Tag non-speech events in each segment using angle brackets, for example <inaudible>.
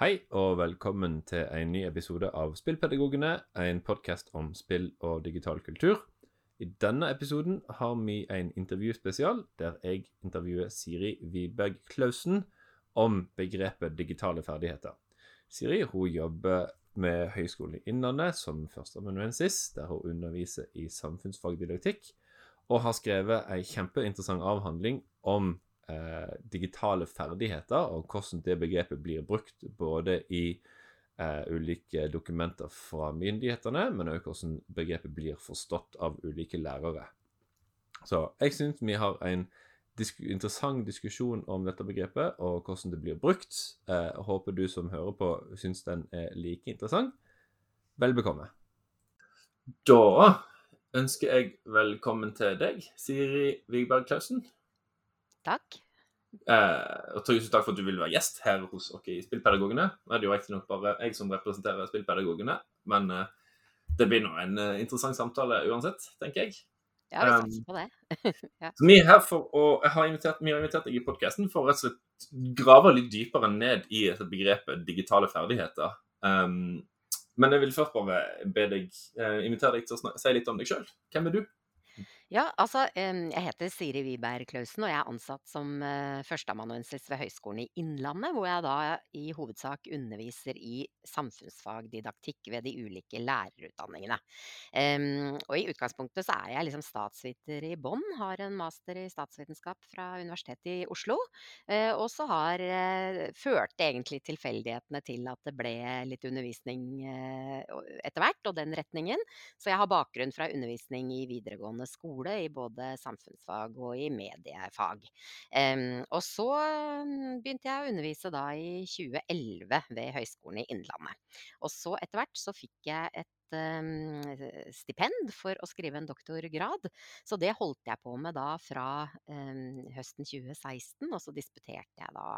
Hei og velkommen til en ny episode av Spillpedagogene, en podkast om spill og digital kultur. I denne episoden har vi en intervjuspesial der jeg intervjuer Siri Wiberg Klausen om begrepet digitale ferdigheter. Siri hun jobber med Høgskolen i Innlandet som førsteamanuensis, der hun underviser i samfunnsfagdidaktikk, og har skrevet ei kjempeinteressant avhandling om eh, digitale ferdigheter, og hvordan det begrepet blir brukt både i eh, ulike dokumenter fra myndighetene, men også hvordan begrepet blir forstått av ulike lærere. Så jeg syns vi har en disk interessant diskusjon om dette begrepet og hvordan det blir brukt. Eh, håper du som hører på, syns den er like interessant. Vel bekomme. Da ønsker jeg velkommen til deg, Siri Vigberg Klausen. Takk. Eh, og tusen takk for at du vil være gjest her hos oss i Spillpedagogene. Nå er det jo riktignok bare jeg som representerer Spillpedagogene, men eh, det blir nå en eh, interessant samtale uansett, tenker jeg. Ja, vi satser på det. <laughs> ja. Så vi er her for å jeg har invitert, vi har invitert deg i podkasten for å rett og slett grave litt dypere ned i begrepet digitale ferdigheter. Um, men jeg vil først bare be deg uh, invitere deg til å si litt om deg sjøl. Hvem er du? Ja, altså, jeg heter Siri Wiberg Klausen, og jeg er ansatt som uh, førsteamanuensis ved Høgskolen i Innlandet, hvor jeg da i hovedsak underviser i samfunnsfagdidaktikk ved de ulike lærerutdanningene. Og i utgangspunktet så er jeg liksom statsviter i bånn, har en master i statsvitenskap fra Universitetet i Oslo. Uh, og så har uh, førte egentlig tilfeldighetene til at det ble litt undervisning etter hvert, og den retningen. Så jeg har bakgrunn fra undervisning i videregående skole skole i både samfunnsfag og i mediefag. Og så begynte jeg å undervise da i 2011 ved Høgskolen i Innlandet. Og så etter hvert så fikk jeg et stipend for å skrive en doktorgrad. Så det holdt jeg på med da fra um, høsten 2016, og så disputerte jeg da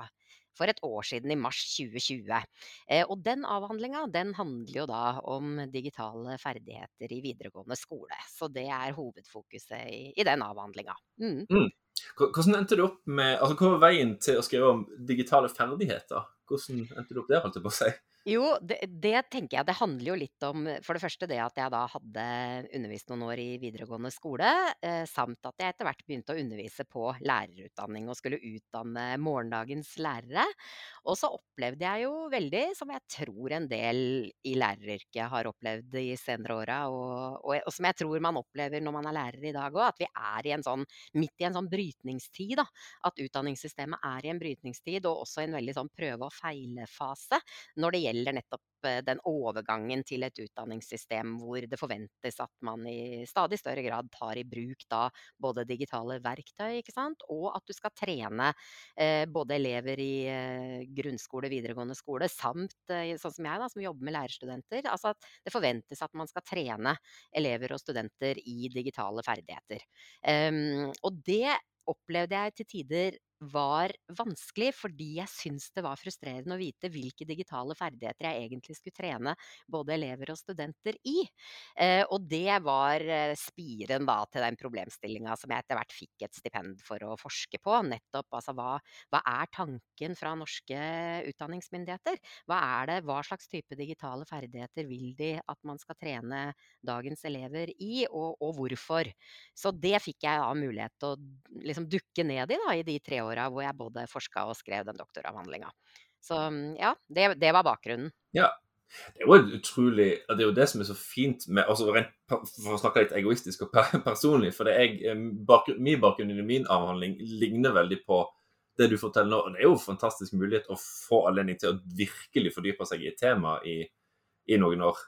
for et år siden, i mars 2020. Eh, og den avhandlinga den handler jo da om digitale ferdigheter i videregående skole. Så det er hovedfokuset i, i den avhandlinga. Mm. Mm. Hvordan endte du opp med, altså Hva var veien til å skrive om digitale ferdigheter? Hvordan endte du opp der, holdt jeg på å si? Jo, det, det, tenker jeg. Det handler jo litt om for det første det at jeg da hadde undervist noen år i videregående skole, eh, samt at jeg etter hvert begynte å undervise på lærerutdanning og skulle utdanne morgendagens lærere. Og så opplevde jeg jo veldig, som jeg tror en del i læreryrket har opplevd de senere åra, og, og, og, som jeg tror man opplever når man er lærer i dag òg, at vi er i en sånn, midt i en sånn brytningstid. da, At utdanningssystemet er i en brytningstid, og også en veldig sånn prøve og feile-fase når det gjelder gjelder nettopp eh, den overgangen til et utdanningssystem hvor det forventes at man i stadig større grad tar i bruk da både digitale verktøy, ikke sant, og at du skal trene eh, både elever i eh, grunnskole, videregående skole, samt eh, sånn som jeg, da, som jobber med lærerstudenter. Altså at det forventes at man skal trene elever og studenter i digitale ferdigheter. Um, og det opplevde jeg til tider var vanskelig, fordi jeg syns det var frustrerende å vite hvilke digitale ferdigheter jeg egentlig skulle trene både elever og studenter i. Eh, og det var eh, spiren da til den problemstillinga som jeg etter hvert fikk et stipend for å forske på. Nettopp altså hva, hva er tanken fra norske utdanningsmyndigheter? Hva er det, hva slags type digitale ferdigheter vil de at man skal trene dagens elever i, og, og hvorfor? Så det fikk jeg da mulighet til å liksom dukke ned i da, i de tre årene åra hvor jeg både forska og skrev den doktoravhandlinga. Så mm, ja, det, det, var bakgrunnen. Ja. Det er jo utrolig Det er jo det som er så fint med altså For å snakke litt egoistisk og personlig, for det er bakgrunn, min bakgrunn i min avhandling ligner veldig på det du forteller nå. og Det er jo en fantastisk mulighet å få anledning til å virkelig fordype seg i et tema i, i noen år.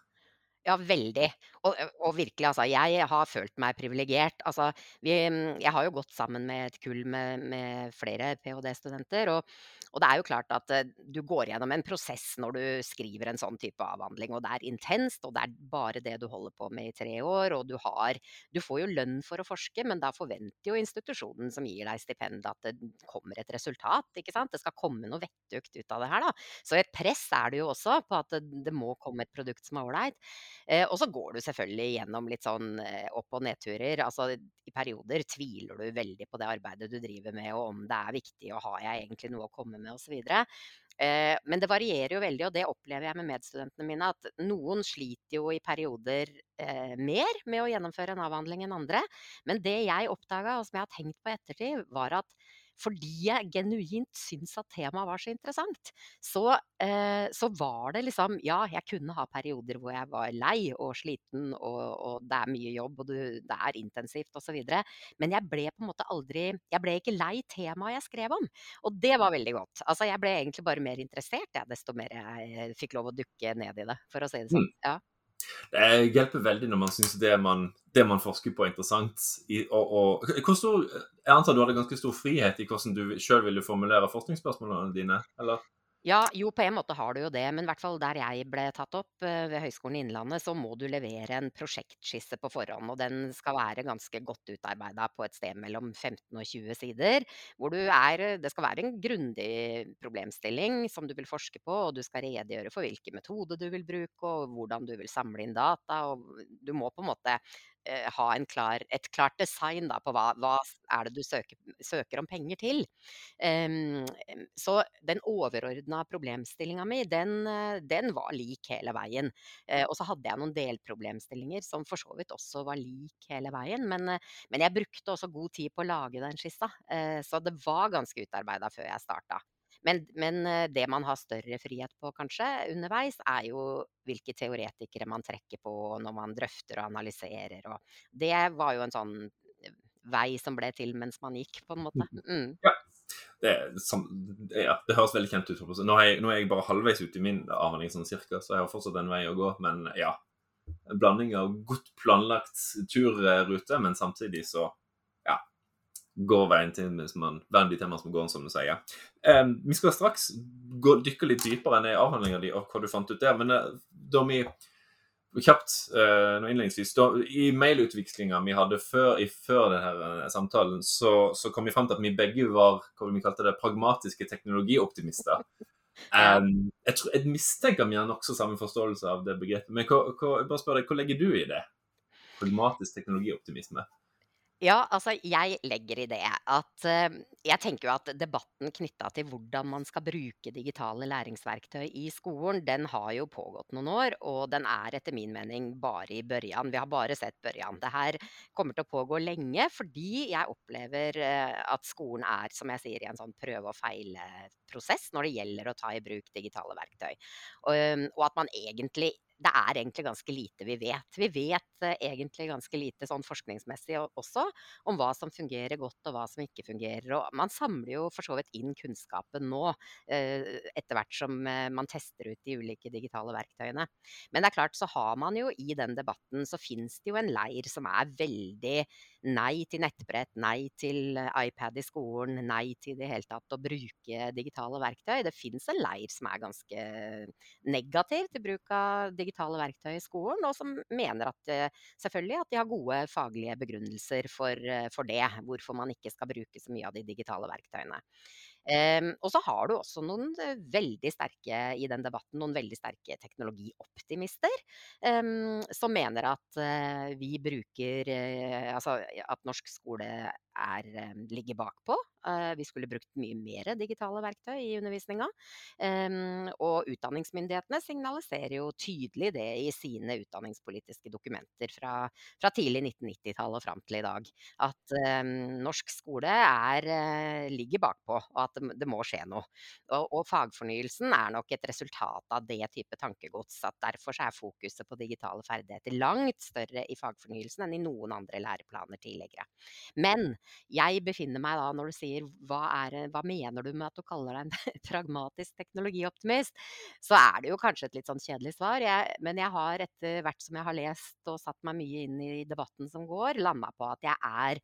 Ja, veldig. Og, og virkelig, altså. Jeg har følt meg privilegert. Altså, vi, jeg har jo gått sammen med et kull med, med flere ph.d.-studenter. Og, og, det er jo klart at uh, du går gjennom en prosess når du skriver en sånn type avhandling. Og det er intenst, og det er bare det du holder på med i tre år. Og du har Du får jo lønn for å forske, men da forventer jo institusjonen som gir deg stipend, at det kommer et resultat. ikke sant? Det skal komme noe vettugt ut av det her, da. Så et press er det jo også på at det, det må komme et produkt som er ålreit. Eh, og så går du selvfølgelig gjennom litt sånn eh, opp- og nedturer. Altså i perioder tviler du veldig på det arbeidet du driver med, og om det er viktig, og har jeg egentlig noe å komme med, osv. Eh, men det varierer jo veldig, og det opplever jeg med medstudentene mine, at noen sliter jo i perioder eh, mer med å gjennomføre en avhandling enn andre. Men det jeg oppdaga, og som jeg har tenkt på i ettertid, var at fordi jeg genuint syns at temaet var så interessant, så, eh, så var det liksom Ja, jeg kunne ha perioder hvor jeg var lei og sliten, og, og det er mye jobb, og du, det er intensivt osv. Men jeg ble på en måte aldri Jeg ble ikke lei temaet jeg skrev om. Og det var veldig godt. Altså, jeg ble egentlig bare mer interessert, jeg, desto mer jeg fikk lov å dukke ned i det, for å si det sånn. Mm. Ja. Det hjelper veldig når man syns det, det, man forsker på er interessant. I, og, og, stor, jeg antar du hadde ganske stor frihet i hvordan du sjøl ville formulere forskningsspørsmålene dine? eller? Ja, jo på en måte har du jo det, men i hvert fall der jeg ble tatt opp eh, ved Høgskolen i Innlandet, så må du levere en prosjektskisse på forhånd. Og den skal være ganske godt utarbeida på et sted mellom 15 og 20 sider. Hvor du er Det skal være en grundig problemstilling som du vil forske på, og du skal redegjøre for hvilke metoder du vil bruke, og hvordan du vil samle inn data. Og du må på en måte eh, ha klar, et klart design da, på hva, hva er det du søker, søker om penger til. Um, så den overordna problemstillinga mi, den, den, var lik hele veien. Uh, og så hadde jeg noen delproblemstillinger som for så vidt også var lik hele veien. Men, men jeg brukte også god tid på å lage den skissa, uh, så det var ganske utarbeida før jeg starta. Men, men, det man har større frihet på kanskje underveis, er jo hvilke teoretikere man trekker på når man drøfter og analyserer. Og det var jo en sånn vei som ble til mens man gikk, på en måte. Mm. mm. Ja. Det, ja, det, høres veldig kjent ut. Nå er, jeg, nå er jeg bare halvveis ute i min avhandling, sånn cirka, så jeg har fortsatt en vei å gå. Men ja, en blanding av godt planlagt turrute, men samtidig så går veien til mens man verden de temaene som går, an, som du sier. Um, vi skal straks gå, dykke litt dypere ned i avhandlinga di og hva du fant ut der. Men uh, da vi kjapt uh, innledningsvis. Da, I mailutvekslinga vi hadde før, i, før denne uh, samtalen, så, så, kom vi fram til at vi begge var hva vi kalte det, pragmatiske teknologioptimister. Um, jeg, tror, jeg, mistenker vi har nokså samme forståelse av det begrepet. Men hva, hva, bare spør deg, hva legger du i det? Pragmatisk teknologioptimisme? Ja, altså jeg legger i det at eh, jeg tenker jo at debatten knytta til hvordan man skal bruke digitale læringsverktøy i skolen, den har jo pågått noen år, og den er etter min mening bare i børjan. Vi har bare sett børjan. Det her kommer til å pågå lenge fordi jeg opplever eh, at skolen er, som jeg sier, i en sånn prøve og feile-prosess når det gjelder å ta i bruk digitale verktøy. Og, og at man egentlig det er egentlig ganske lite vi vet. Vi vet uh, egentlig ganske lite sånn forskningsmessig også om hva som fungerer godt og hva som ikke fungerer. Og man samler jo for så vidt inn kunnskapen nå, uh, etter hvert som uh, man tester ut de ulike digitale verktøyene. Men det er klart, så har man jo i den debatten, så finnes det jo en leir som er veldig nei til nettbrett, nei til iPad i skolen, nei til det hele tatt å bruke digitale verktøy. Det finnes en leir som er ganske negativ til bruk av digitale verktøy i skolen, og som mener at selvfølgelig at de har gode faglige begrunnelser for, for det, hvorfor man ikke skal bruke så mye av de digitale verktøyene. Um, og så har du også noen uh, veldig sterke i den debatten, noen veldig sterke teknologioptimister um, som mener at uh, vi bruker uh, Altså at norsk skole er, ligger bakpå. Vi skulle brukt mye mer digitale verktøy i undervisninga. Um, og utdanningsmyndighetene signaliserer jo tydelig det i sine utdanningspolitiske dokumenter fra, fra tidlig 1990-tall og fram til i dag. At norsk skole er, ligger bakpå. og at det må skje noe. Og, og, fagfornyelsen er nok et resultat av det type tankegods. at Derfor er fokuset på digitale ferdigheter langt større i fagfornyelsen enn i noen andre læreplaner tidligere. Men jeg befinner meg da, når du sier hva, er, hva mener du med at du kaller deg en <laughs> pragmatisk teknologioptimist, så er det jo kanskje et litt sånn kjedelig svar. Jeg, men jeg har etter hvert som jeg har lest og satt meg mye inn i debatten som går, landa på at jeg er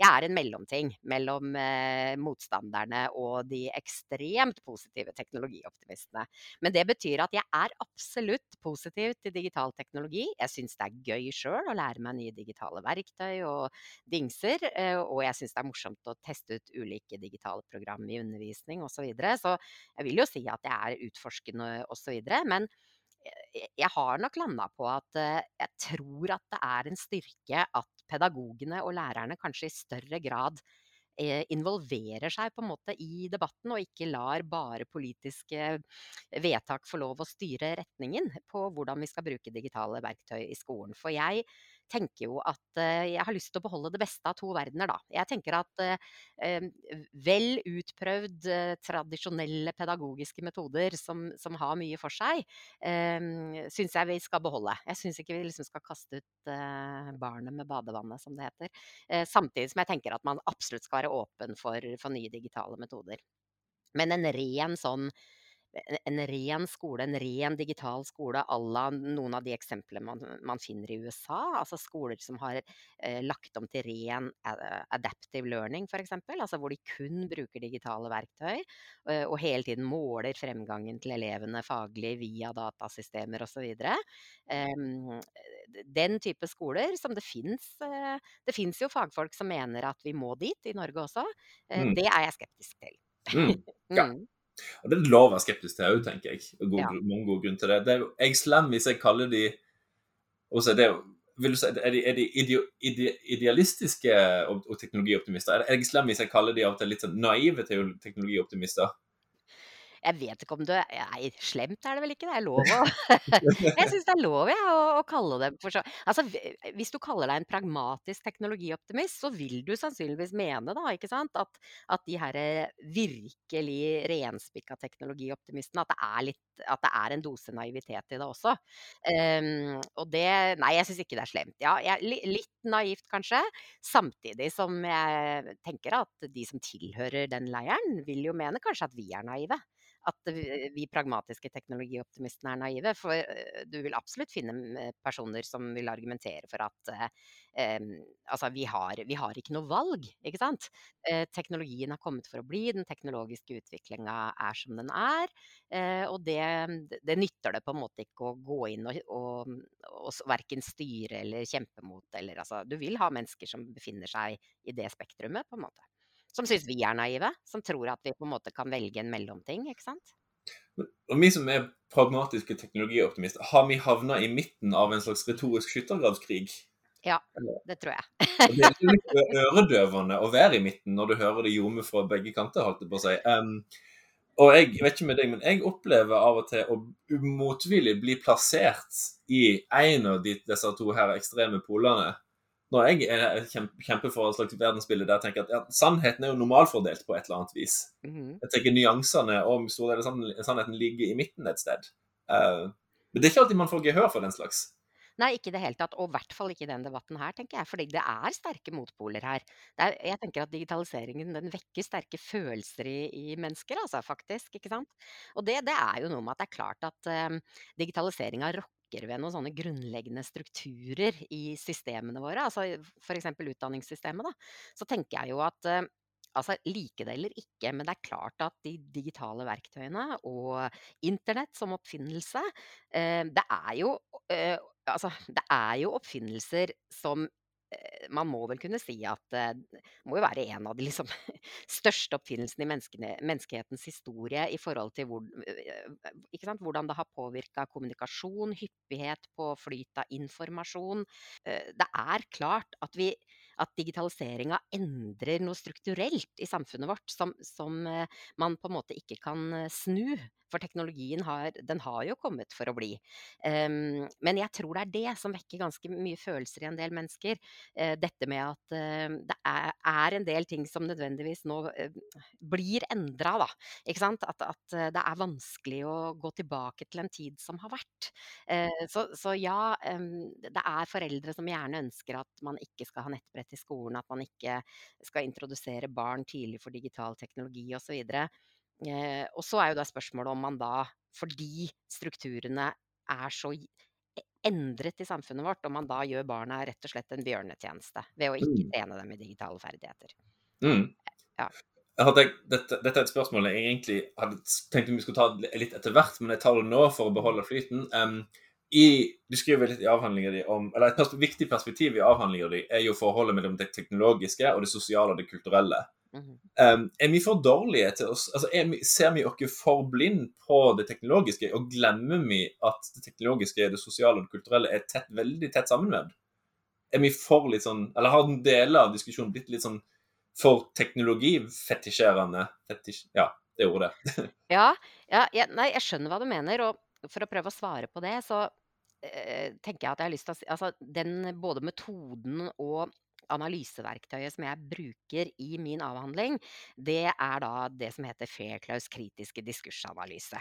jeg er en mellomting mellom eh, motstanderne og de ekstremt positive teknologioptimistene. Men det betyr at jeg er absolutt positiv til digital teknologi. Jeg syns det er gøy sjøl å lære meg nye digitale verktøy og dingser. Eh, og jeg syns det er morsomt å teste ut ulike digitale program i undervisning osv. Så, videre. så jeg vil jo si at jeg er utforskende osv. Men jeg har nok landa på at eh, jeg tror at det er en styrke at pedagogene og lærerne kanskje i større grad eh, involverer seg på en måte i debatten, og ikke lar bare politiske vedtak få lov å styre retningen på hvordan vi skal bruke digitale verktøy i skolen. For jeg tenker jo at eh, jeg har lyst til å beholde det beste av to verdener, da. Jeg tenker at eh, vel utprøvd eh, tradisjonelle pedagogiske metoder som, som, har mye for seg, eh, syns jeg vi skal beholde. Jeg syns ikke vi liksom skal kaste ut barnet med badevannet, som det heter. Samtidig som jeg tenker at man absolutt skal være åpen for, for nye digitale metoder. Men en ren sånn en ren skole, en ren digital skole à la noen av de eksemplene man, man, finner i USA. Altså skoler som har eh, lagt om til ren adaptive learning, f.eks. Altså hvor de kun bruker digitale verktøy, eh, og hele tiden måler fremgangen til elevene faglig via datasystemer osv. Eh, den type skoler som det fins eh, Det fins jo fagfolk som mener at vi må dit, i Norge også. Eh, mm. Det er jeg skeptisk til. Mm. <laughs> Ja. Og Det er lov å være skeptisk til òg, tenker jeg. God, ja. mange gode grunner til det. det er jeg slem hvis jeg kaller de også det, vil du si, Er de, er de ide, ide, idealistiske og, og teknologioptimister? Er jeg slem hvis jeg kaller de av og til litt sånn naive teknologioptimister? Jeg vet ikke om du Nei, slemt er det vel ikke? Det er lov å <laughs> Jeg syns det er lov jeg, å, å, kalle dem for så Altså, hvis du kaller deg en pragmatisk teknologioptimist, så vil du sannsynligvis mene, da, ikke sant, at, at de her virkelig renspikka teknologioptimistene, at det er litt at det er en dose naivitet i det også. Um, og det Nei, jeg syns ikke det er slemt. Ja, jeg, litt naivt kanskje. Samtidig som jeg tenker at de som tilhører den leiren, vil jo mene kanskje at vi er naive at vi pragmatiske teknologioptimistene er naive. For du vil absolutt finne personer som vil argumentere for at eh, altså vi har, vi har, ikke noe valg, ikke sant. Eh, teknologien har kommet for å bli, den teknologiske utviklinga er som den er. Eh, og det, det, nytter det på en måte ikke å gå inn og, og, og verken styre eller kjempe mot, eller altså Du vil ha mennesker som befinner seg i det spektrumet, på en måte som syns vi er naive. Som tror at vi på en måte kan velge en mellomting, ikke sant. Og Vi som er pragmatiske teknologioptimister, har vi havna i midten av en slags retorisk skyttergravskrig? Ja, det tror jeg. det er litt øredøvende å være i midten når du hører det ljome fra begge kanter, holdt jeg på å si. Um, og jeg vet ikke med deg, men jeg opplever av og til å motvillig bli plassert i en av de, disse to her ekstreme polene når jeg kjemper for et slags verdensbilde der jeg tenker at ja, sannheten er jo normalfordelt på et eller annet vis. Mm. Jeg tenker Nyansene og stor sannheten ligger i midten et sted. Uh, men det er ikke alltid man får gehør for den slags. Nei, ikke i det hele tatt. Og i hvert fall ikke i den debatten her, tenker jeg. Fordi det er sterke motpoler her. Er, jeg tenker at digitaliseringen den vekker sterke følelser i, i mennesker, altså, faktisk. ikke sant? Og det, det, er jo noe med at det er klart at um, digitaliseringa rokker rokker ved noen sånne grunnleggende strukturer i systemene våre, altså f.eks. utdanningssystemet, da, så tenker jeg jo at eh, Altså, Like det eller ikke, men det er klart at de digitale verktøyene og internett som oppfinnelse, eh, det er jo eh, Altså, det er jo oppfinnelser som man må vel kunne si at det må jo være en av de liksom, <laughs> største oppfinnelsene i menneskehetens historie i forhold til hvor, eh, sant, hvordan det har påvirka kommunikasjon, hyppighet på flyt av informasjon. Eh, det er klart at vi at digitaliseringa endrer noe strukturelt i samfunnet vårt som, som, man på en måte ikke kan snu. For teknologien har, den har jo kommet for å bli. Um, men jeg tror det er det som vekker ganske mye følelser i en del mennesker. Uh, dette med at uh, det er, er, en del ting som nødvendigvis nå uh, blir endra, da. Ikke sant? At, at, det er vanskelig å gå tilbake til en tid som har vært. Så, så, ja, um, det er foreldre som gjerne ønsker at man ikke skal ha nettbrett i skolen, at man ikke skal introdusere barn tidlig for digital teknologi osv. Eh, og så er jo da spørsmålet om man da, fordi strukturene er så e, endret i samfunnet vårt, om man da gjør barna rett og slett en bjørnetjeneste ved å ikke mm. trene dem i digitale ferdigheter. Mm. Ja. Hadde, dette, dette, er et spørsmål jeg egentlig hadde tenkt vi skulle ta litt etter hvert, men jeg tar det nå for å beholde flyten. Um, i, du skriver litt i avhandlinga di om eller Et pers viktig perspektiv i avhandlinga di er jo forholdet mellom det teknologiske og det sosiale og det kulturelle. Um, er vi for dårlige til oss altså vi, Ser vi oss for blind på det teknologiske, og glemmer vi at det teknologiske, det sosiale og det kulturelle er tett, veldig tett sammenvevd? Er vi for litt sånn Eller har den deler av diskusjonen blitt litt sånn for teknologifetisjerende fetisj, Ja, det ordet. <laughs> Ja, ja, jeg, nei, jeg skjønner hva du mener, og for å prøve å svare på det, så øh, tenker jeg at jeg har lyst til å si Altså, den både metoden og analyseverktøyet som jeg bruker i min avhandling, det er da det som heter Fairclouse kritiske diskursanalyse.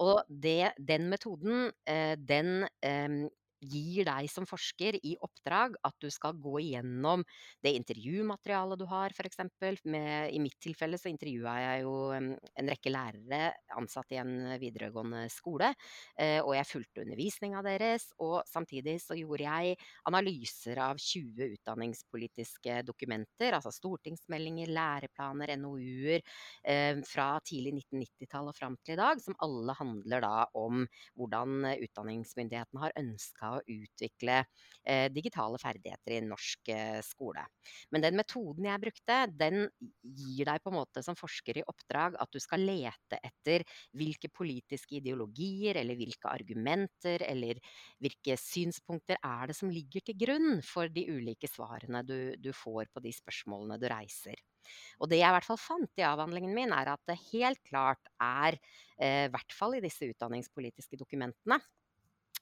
Og det, den metoden, eh, den eh, gir deg som forsker i oppdrag at du skal gå igjennom det intervjumaterialet du har, f.eks. I mitt tilfelle så intervjua jeg jo en rekke lærere ansatt i en videregående skole, eh, og jeg fulgte undervisninga deres. Og samtidig så gjorde jeg analyser av 20 utdanningspolitiske dokumenter, altså stortingsmeldinger, læreplaner, NOU-er, eh, fra tidlig 1990-tall og fram til i dag, som alle handler da om hvordan utdanningsmyndighetene har ønska å utvikle eh, digitale ferdigheter i norsk eh, skole. Men den metoden jeg brukte, den gir deg på en måte som forsker i oppdrag at du skal lete etter hvilke politiske ideologier eller hvilke argumenter eller hvilke synspunkter er det som ligger til grunn for de ulike svarene du, du får på de spørsmålene du reiser. Og det jeg i hvert fall fant i avhandlingen min, er at det helt klart er, eh, i hvert fall i disse utdanningspolitiske dokumentene,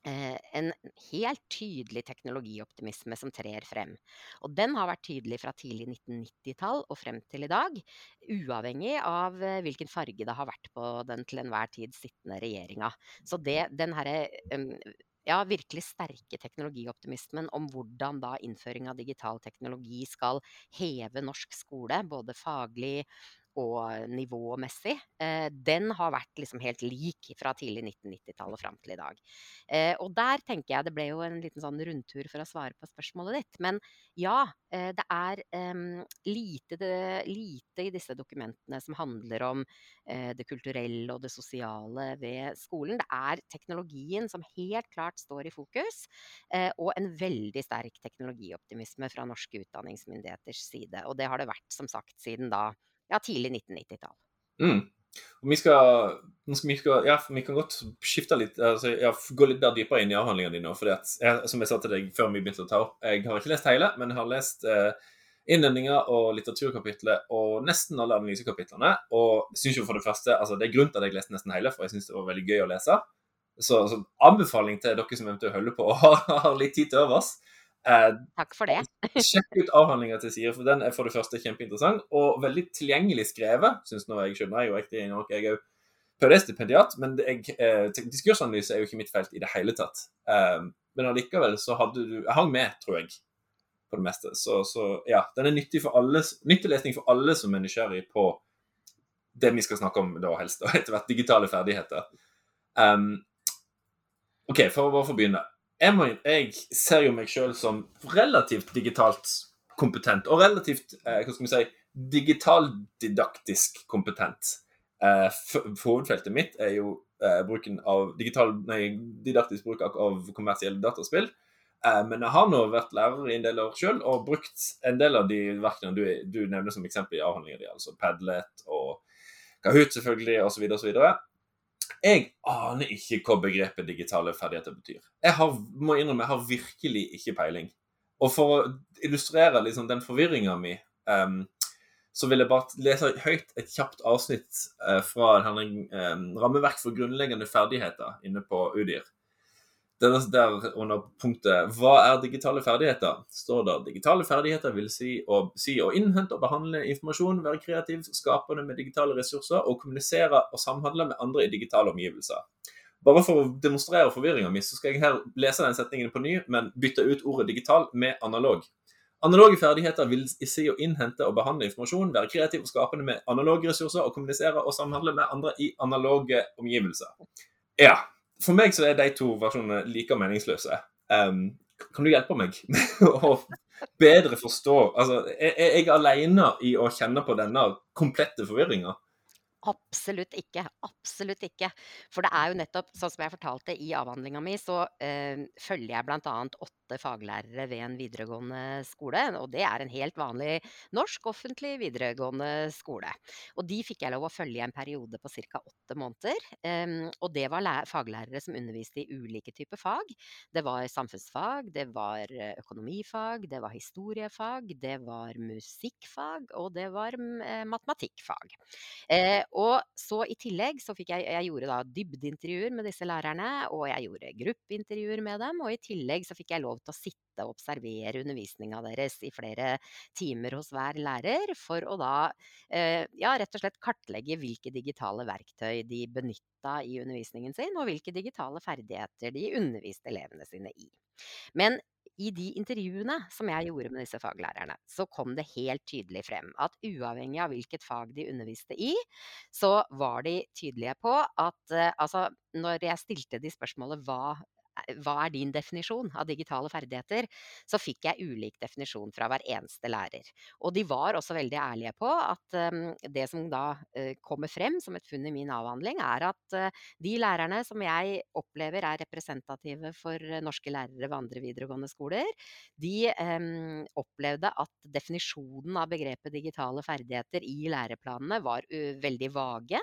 en helt tydelig teknologioptimisme som trer frem. Og den har vært tydelig fra tidlig 1990-tall og frem til i dag, uavhengig av eh, hvilken farge det har vært på den til enhver tid sittende regjeringa. Så det, den herre ja, virkelig sterke teknologioptimismen om hvordan da innføring av digital teknologi skal heve norsk skole, både faglig nivåmessig, eh, den har vært liksom helt lik fra tidlig 1990-tall og fram til i dag. Eh, og der tenker jeg det ble jo en liten sånn rundtur for å svare på spørsmålet ditt. Men ja, eh, det er um, lite, lite, i disse dokumentene som handler om det kulturelle og det sosiale ved skolen. Det er teknologien som helt klart står i fokus, og en veldig sterk teknologioptimisme fra norske utdanningsmyndigheters side. Og det har det vært, som sagt, siden da ja, tidlig 1990-tall. Mm. Vi skal, vi skal, ja, vi kan godt skifte litt, altså, ja, gå litt der dypere inn i avhandlingene dine. fordi at, jeg, Som jeg sa til deg før vi begynte å ta opp, jeg har ikke lest hele, men jeg har lest eh, innledninger og litteraturkapitlet og nesten alle analysekapitlene. Og synes jo for Det første, altså det er grunnen til at jeg leste nesten hele, for jeg syns det var veldig gøy å lese. Så, så anbefaling til dere som eventuelt holder på og har, <laughs> har litt tid til overs. Eh, Takk for det. <laughs> sjekk ut avhandlinga til Siri, for den er for det første kjempeinteressant og veldig tilgjengelig skrevet, syns nå jeg skjønner. Jeg er jo riktignok jeg er PhD-stipendiat, men jeg, eh, diskursanalyse er jo ikke mitt felt i det hele tatt. Eh, men allikevel så hadde du Jeg hang med, tror jeg, på det meste. Så, så ja, den er nyttig, for alle, nyttig lesning for alle som er nysgjerrig på det vi skal snakke om da helst, og etter hvert digitale ferdigheter. Um, OK, for å bare få begynne jeg, må, jeg ser jo meg sjøl som relativt digitalt kompetent, og relativt eh, hva skal vi si, digitaldidaktisk kompetent. Eh, hovedfeltet mitt er jo eh, bruken av digital, nei, didaktisk bruk av kommersielle dataspill. Eh, men jeg har nå vært lærer i en del år sjøl, og brukt en del av de verktøyene du, du nevner som eksempel i avhandlinga di, altså Padlet og Kahoot selvfølgelig, osv. osv. Jeg aner ikke hva begrepet digitale ferdigheter betyr. Jeg har, må innrømme, jeg har virkelig ikke peiling. Og for å illustrere liksom den forvirringa mi, um, så vil jeg bare lese høyt et kjapt avsnitt uh, fra en um, rammeverk for grunnleggende ferdigheter inne på UDIR. Der, der under punktet 'Hva er digitale ferdigheter?' står det digitale ferdigheter vil si å, si å innhente og behandle informasjon, være kreativ, skapende med digitale ressurser og kommunisere og samhandle med andre i digitale omgivelser. Bare for å demonstrere forvirringa mi, så skal jeg her lese den setningen på ny, men bytte ut ordet digital med analog. Analoge ferdigheter vil si å innhente og behandle informasjon, være kreativ og skapende med analoge ressurser og kommunisere og samhandle med andre i analoge omgivelser. Ja, for meg så er de to versjonene like meningsløse. Um, kan du hjelpe meg med <laughs> å bedre forstå Altså, er jeg alene i å kjenne på denne komplette forvirringa? Absolutt ikke. Absolutt ikke. For det er jo nettopp sånn som jeg fortalte i avhandlinga mi, så, eh, følger jeg bl.a. åtte faglærere ved en videregående skole. Og det er en helt vanlig norsk offentlig videregående skole. Og de fikk jeg lov å følge i en periode på ca. åtte måneder. Em, og det var faglærere som underviste i ulike typer fag. Det var samfunnsfag, det var eh, økonomifag, det var historiefag, det var musikkfag, og det var, eh, matematikkfag. Eh, og så i tillegg så fikk jeg jeg gjorde da dybdeintervjuer med disse lærerne, og jeg gjorde gruppeintervjuer med dem, og i tillegg så fikk jeg lov til å sitte og observere undervisninga deres i flere timer hos hver lærer, for å da eh, ja, rett og slett kartlegge hvilke digitale verktøy de benytta i undervisningen sin, og hvilke digitale ferdigheter de underviste elevene sine i. Men i de intervjuene som jeg gjorde med disse faglærerne, så kom det helt tydelig frem at uavhengig av hvilket fag de underviste i, så var de tydelige på at eh, altså, når jeg stilte de spørsmålet hva hva er din definisjon av digitale ferdigheter, så fikk jeg ulik definisjon fra hver eneste lærer. Og de var også veldig ærlige på at um, det som da uh, kommer frem som et funn i min avhandling, er at uh, de lærerne som jeg opplever er representative for norske lærere ved andre videregående skoler, de um, opplevde at definisjonen av begrepet digitale ferdigheter i læreplanene var veldig vage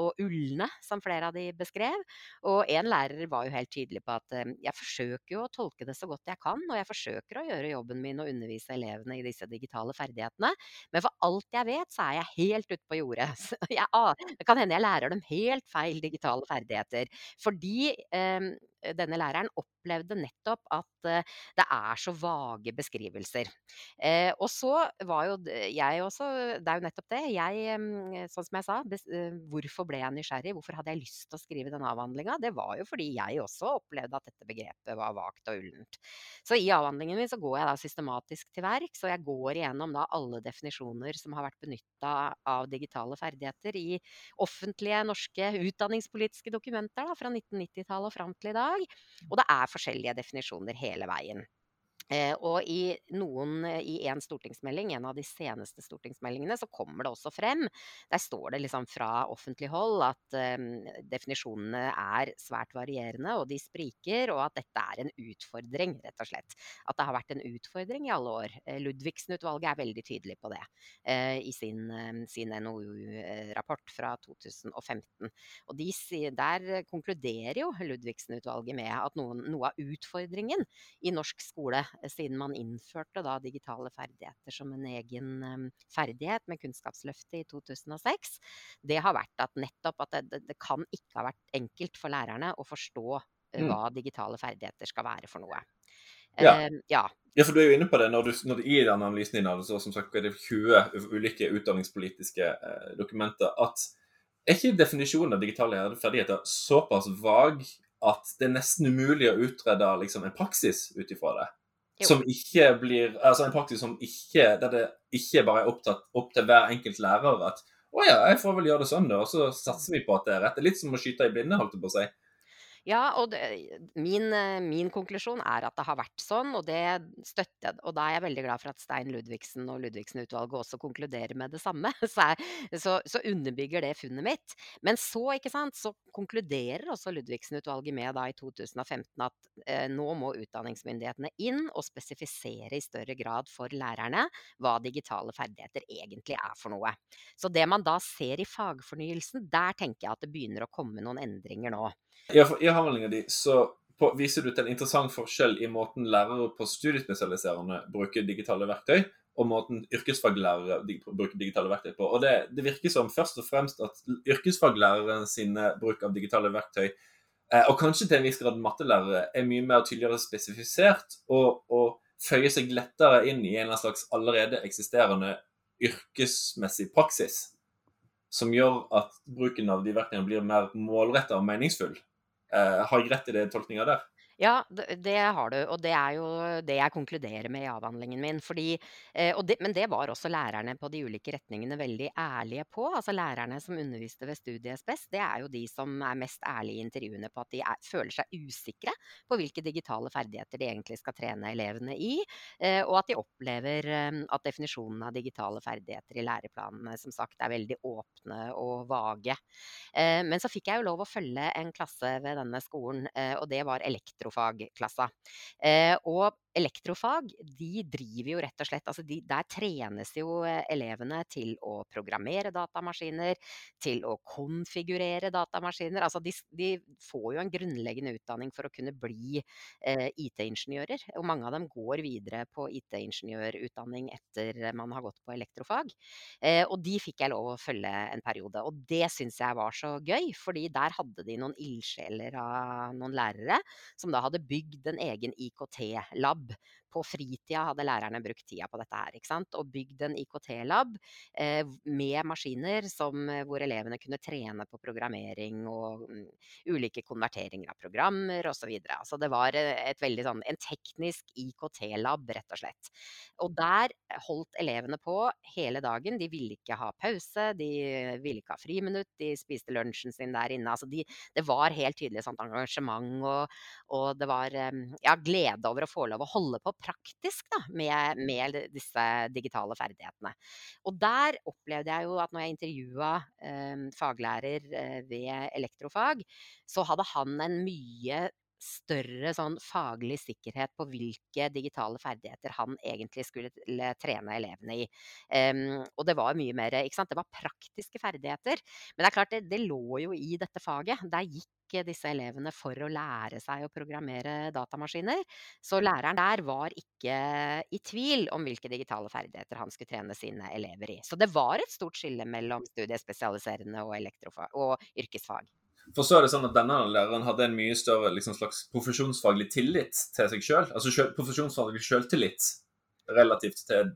og ulne, som flere av de beskrev. Og en lærer var jo helt tydelig på at eh, jeg forsøker jo å tolke det så godt jeg kan, og jeg forsøker å gjøre jobben min og undervise elevene i disse digitale ferdighetene. Men for alt jeg vet, så er jeg helt ute på jordet. <laughs> Jeg, det kan hende jeg lærer dem helt feil digitale ferdigheter. Fordi eh, denne læreren opplevde nettopp at eh, det er så vage beskrivelser. Eh, og så var jo jeg også Det er jo nettopp det. Jeg, sånn som jeg sa, eh, hvorfor ble jeg nysgjerrig? Hvorfor hadde jeg lyst til å skrive denne avhandlinga? Det var jo fordi jeg også opplevde at dette begrepet var vagt og ullent. Så i avhandlingen min så går jeg da systematisk til verks, og jeg går igjennom da alle definisjoner som har vært benytta av digitale ferdigheter i offentlige norske utdanningspolitiske dokumenter da, fra 1990-tallet og fram til i dag dag. Og det er forskjellige definisjoner hele veien. Eh, og i noen i en stortingsmelding, en av de seneste stortingsmeldingene, så kommer det også frem. Der står det liksom fra offentlig hold at um, definisjonene er svært varierende, og de spriker, og at dette er en utfordring, rett og slett. At det har vært en utfordring i alle år. Eh, Ludvigsen-utvalget er veldig tydelig på det uh, i sin, um, sin NOU-rapport fra 2015. Og de, der konkluderer jo Ludvigsen-utvalget med at noen, noe av utfordringen i norsk skole siden man innførte da digitale ferdigheter som en egen um, ferdighet med Kunnskapsløftet i 2006, det har vært at nettopp at det, det kan ikke ha vært enkelt for lærerne å forstå uh, hva digitale ferdigheter skal være for noe. Ja. Uh, ja. ja. for du er jo inne på det når du, når du i den analysen din så, som sagt, er det er 20 ulike utdanningspolitiske eh, dokumenter, at er ikke definisjonen av digitale ferdigheter såpass vag at det er nesten umulig å utrede liksom, en praksis ut ifra det? Som ikke blir Altså en praksis som ikke Der det ikke bare er opptatt opp til hver enkelt lærer at å ja, jeg får vel gjøre det sånn, da. Og så satser vi på at det er rett. Det er litt som å skyte i blinde, holdt jeg på å si. Ja, og det, min, min, konklusjon er at det har vært sånn, og det støtter jeg. Og da er jeg veldig glad for at Stein Ludvigsen og Ludvigsen-utvalget også konkluderer med det samme. <laughs> Så, er, så, så, underbygger det funnet mitt. Men så, ikke sant, så konkluderer også Ludvigsen-utvalget med da i 2015 at eh, nå må utdanningsmyndighetene inn og spesifisere i større grad for lærerne hva digitale ferdigheter egentlig er for noe. Så det man da ser i fagfornyelsen, der tenker jeg at det begynner å komme noen endringer nå. Jeg, I avhandlinga di så på, viser du til en interessant forskjell i måten lærere på studiespesialiserende bruker digitale verktøy, og måten yrkesfaglærere bruker digitale verktøy på. Og det, det, virker som først og fremst at yrkesfaglærere sine bruk av digitale verktøy, eh, og kanskje til en viss grad mattelærere, er mye mer tydeligere spesifisert og, og føyer seg lettere inn i en slags allerede eksisterende yrkesmessig praksis. Som gjør at bruken av de verktøyene blir mer målretta og meningsfull. Eh, har jeg rett i det tolkninga der? Ja, det har du, og det er jo det jeg konkluderer med i avhandlingen min. Fordi, eh, det men det var også lærerne på de ulike retningene veldig ærlige på. Altså lærerne som underviste ved Studiespes, det er jo de som er mest ærlige i intervjuene på at de er føler seg usikre på hvilke digitale ferdigheter de egentlig skal trene elevene i, eh, og at de opplever eh, at definisjonen av digitale ferdigheter i læreplanene som sagt er veldig åpne og vage. Men så fikk jeg jo lov å følge en klasse ved denne skolen, og det var elektro elektrofagklassa. Eh, og elektrofag, de driver jo rett og slett altså de, Der trenes jo eh, elevene til å programmere datamaskiner, til å konfigurere datamaskiner. Altså de, de får jo en grunnleggende utdanning for å kunne bli eh, IT-ingeniører. Og mange av dem går videre på IT-ingeniørutdanning etter man har gått på elektrofag. Eh, og de fikk jeg lov å følge en periode. Og det syns jeg var så gøy, fordi der hadde de noen ildsjeler av noen lærere som da hadde bygd en egen IKT-lab jobb På fritida hadde lærerne brukt tida på dette her, ikke sant. Og bygd en IKT-lab eh, med maskiner som, eh, hvor elevene kunne trene på programmering og um, ulike konverteringer av programmer osv. Altså det var eh, et veldig sånn en teknisk IKT-lab, rett og slett. Og der holdt elevene på hele dagen. De ville ikke ha pause, de ville ikke ha friminutt, de spiste lunsjen sin der inne. Altså de, det var helt tydelig sånt engasjement, og, og det var ja, glede over å få lov å holde på praktisk da, med, med, disse digitale ferdighetene. Og der opplevde jeg jo at når jeg intervjua eh, faglærer eh, ved elektrofag, så hadde han en mye større sånn faglig sikkerhet på hvilke digitale ferdigheter han egentlig skulle trene elevene i. Um, og det var mye mer ikke sant? Det var praktiske ferdigheter. Men det er klart, det, det lå jo i dette faget. Der gikk disse elevene for å lære seg å programmere datamaskiner. Så læreren der var ikke i tvil om hvilke digitale ferdigheter han skulle trene sine elever i. Så det var et stort skille mellom studiespesialiserende og, og yrkesfag. For så er det sånn at denne læreren hadde en mye større liksom, slags profesjonsfaglig tillit til seg sjøl. Altså profesjonsfaglig sjøltillit relativt til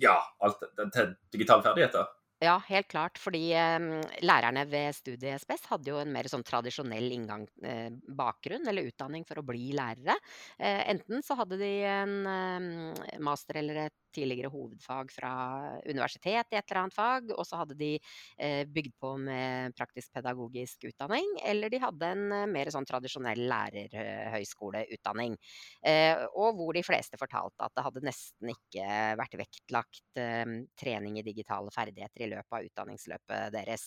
ja, alt, til digitale ferdigheter. Ja, helt klart. Fordi eh, lærerne ved studiet SPS hadde jo en mer sånn tradisjonell inngang, eh, bakgrunn eller utdanning for å bli lærere. Eh, enten så hadde de en eh, master eller et tidligere hovedfag fra universitet i et eller annet fag, og så hadde de eh, bygd på med praktisk-pedagogisk utdanning, eller de hadde en eh, mer sånn tradisjonell lærerhøyskoleutdanning. Eh, og hvor de fleste fortalte at det hadde nesten ikke vært vektlagt trening i digitale ferdigheter i løpet av utdanningsløpet deres.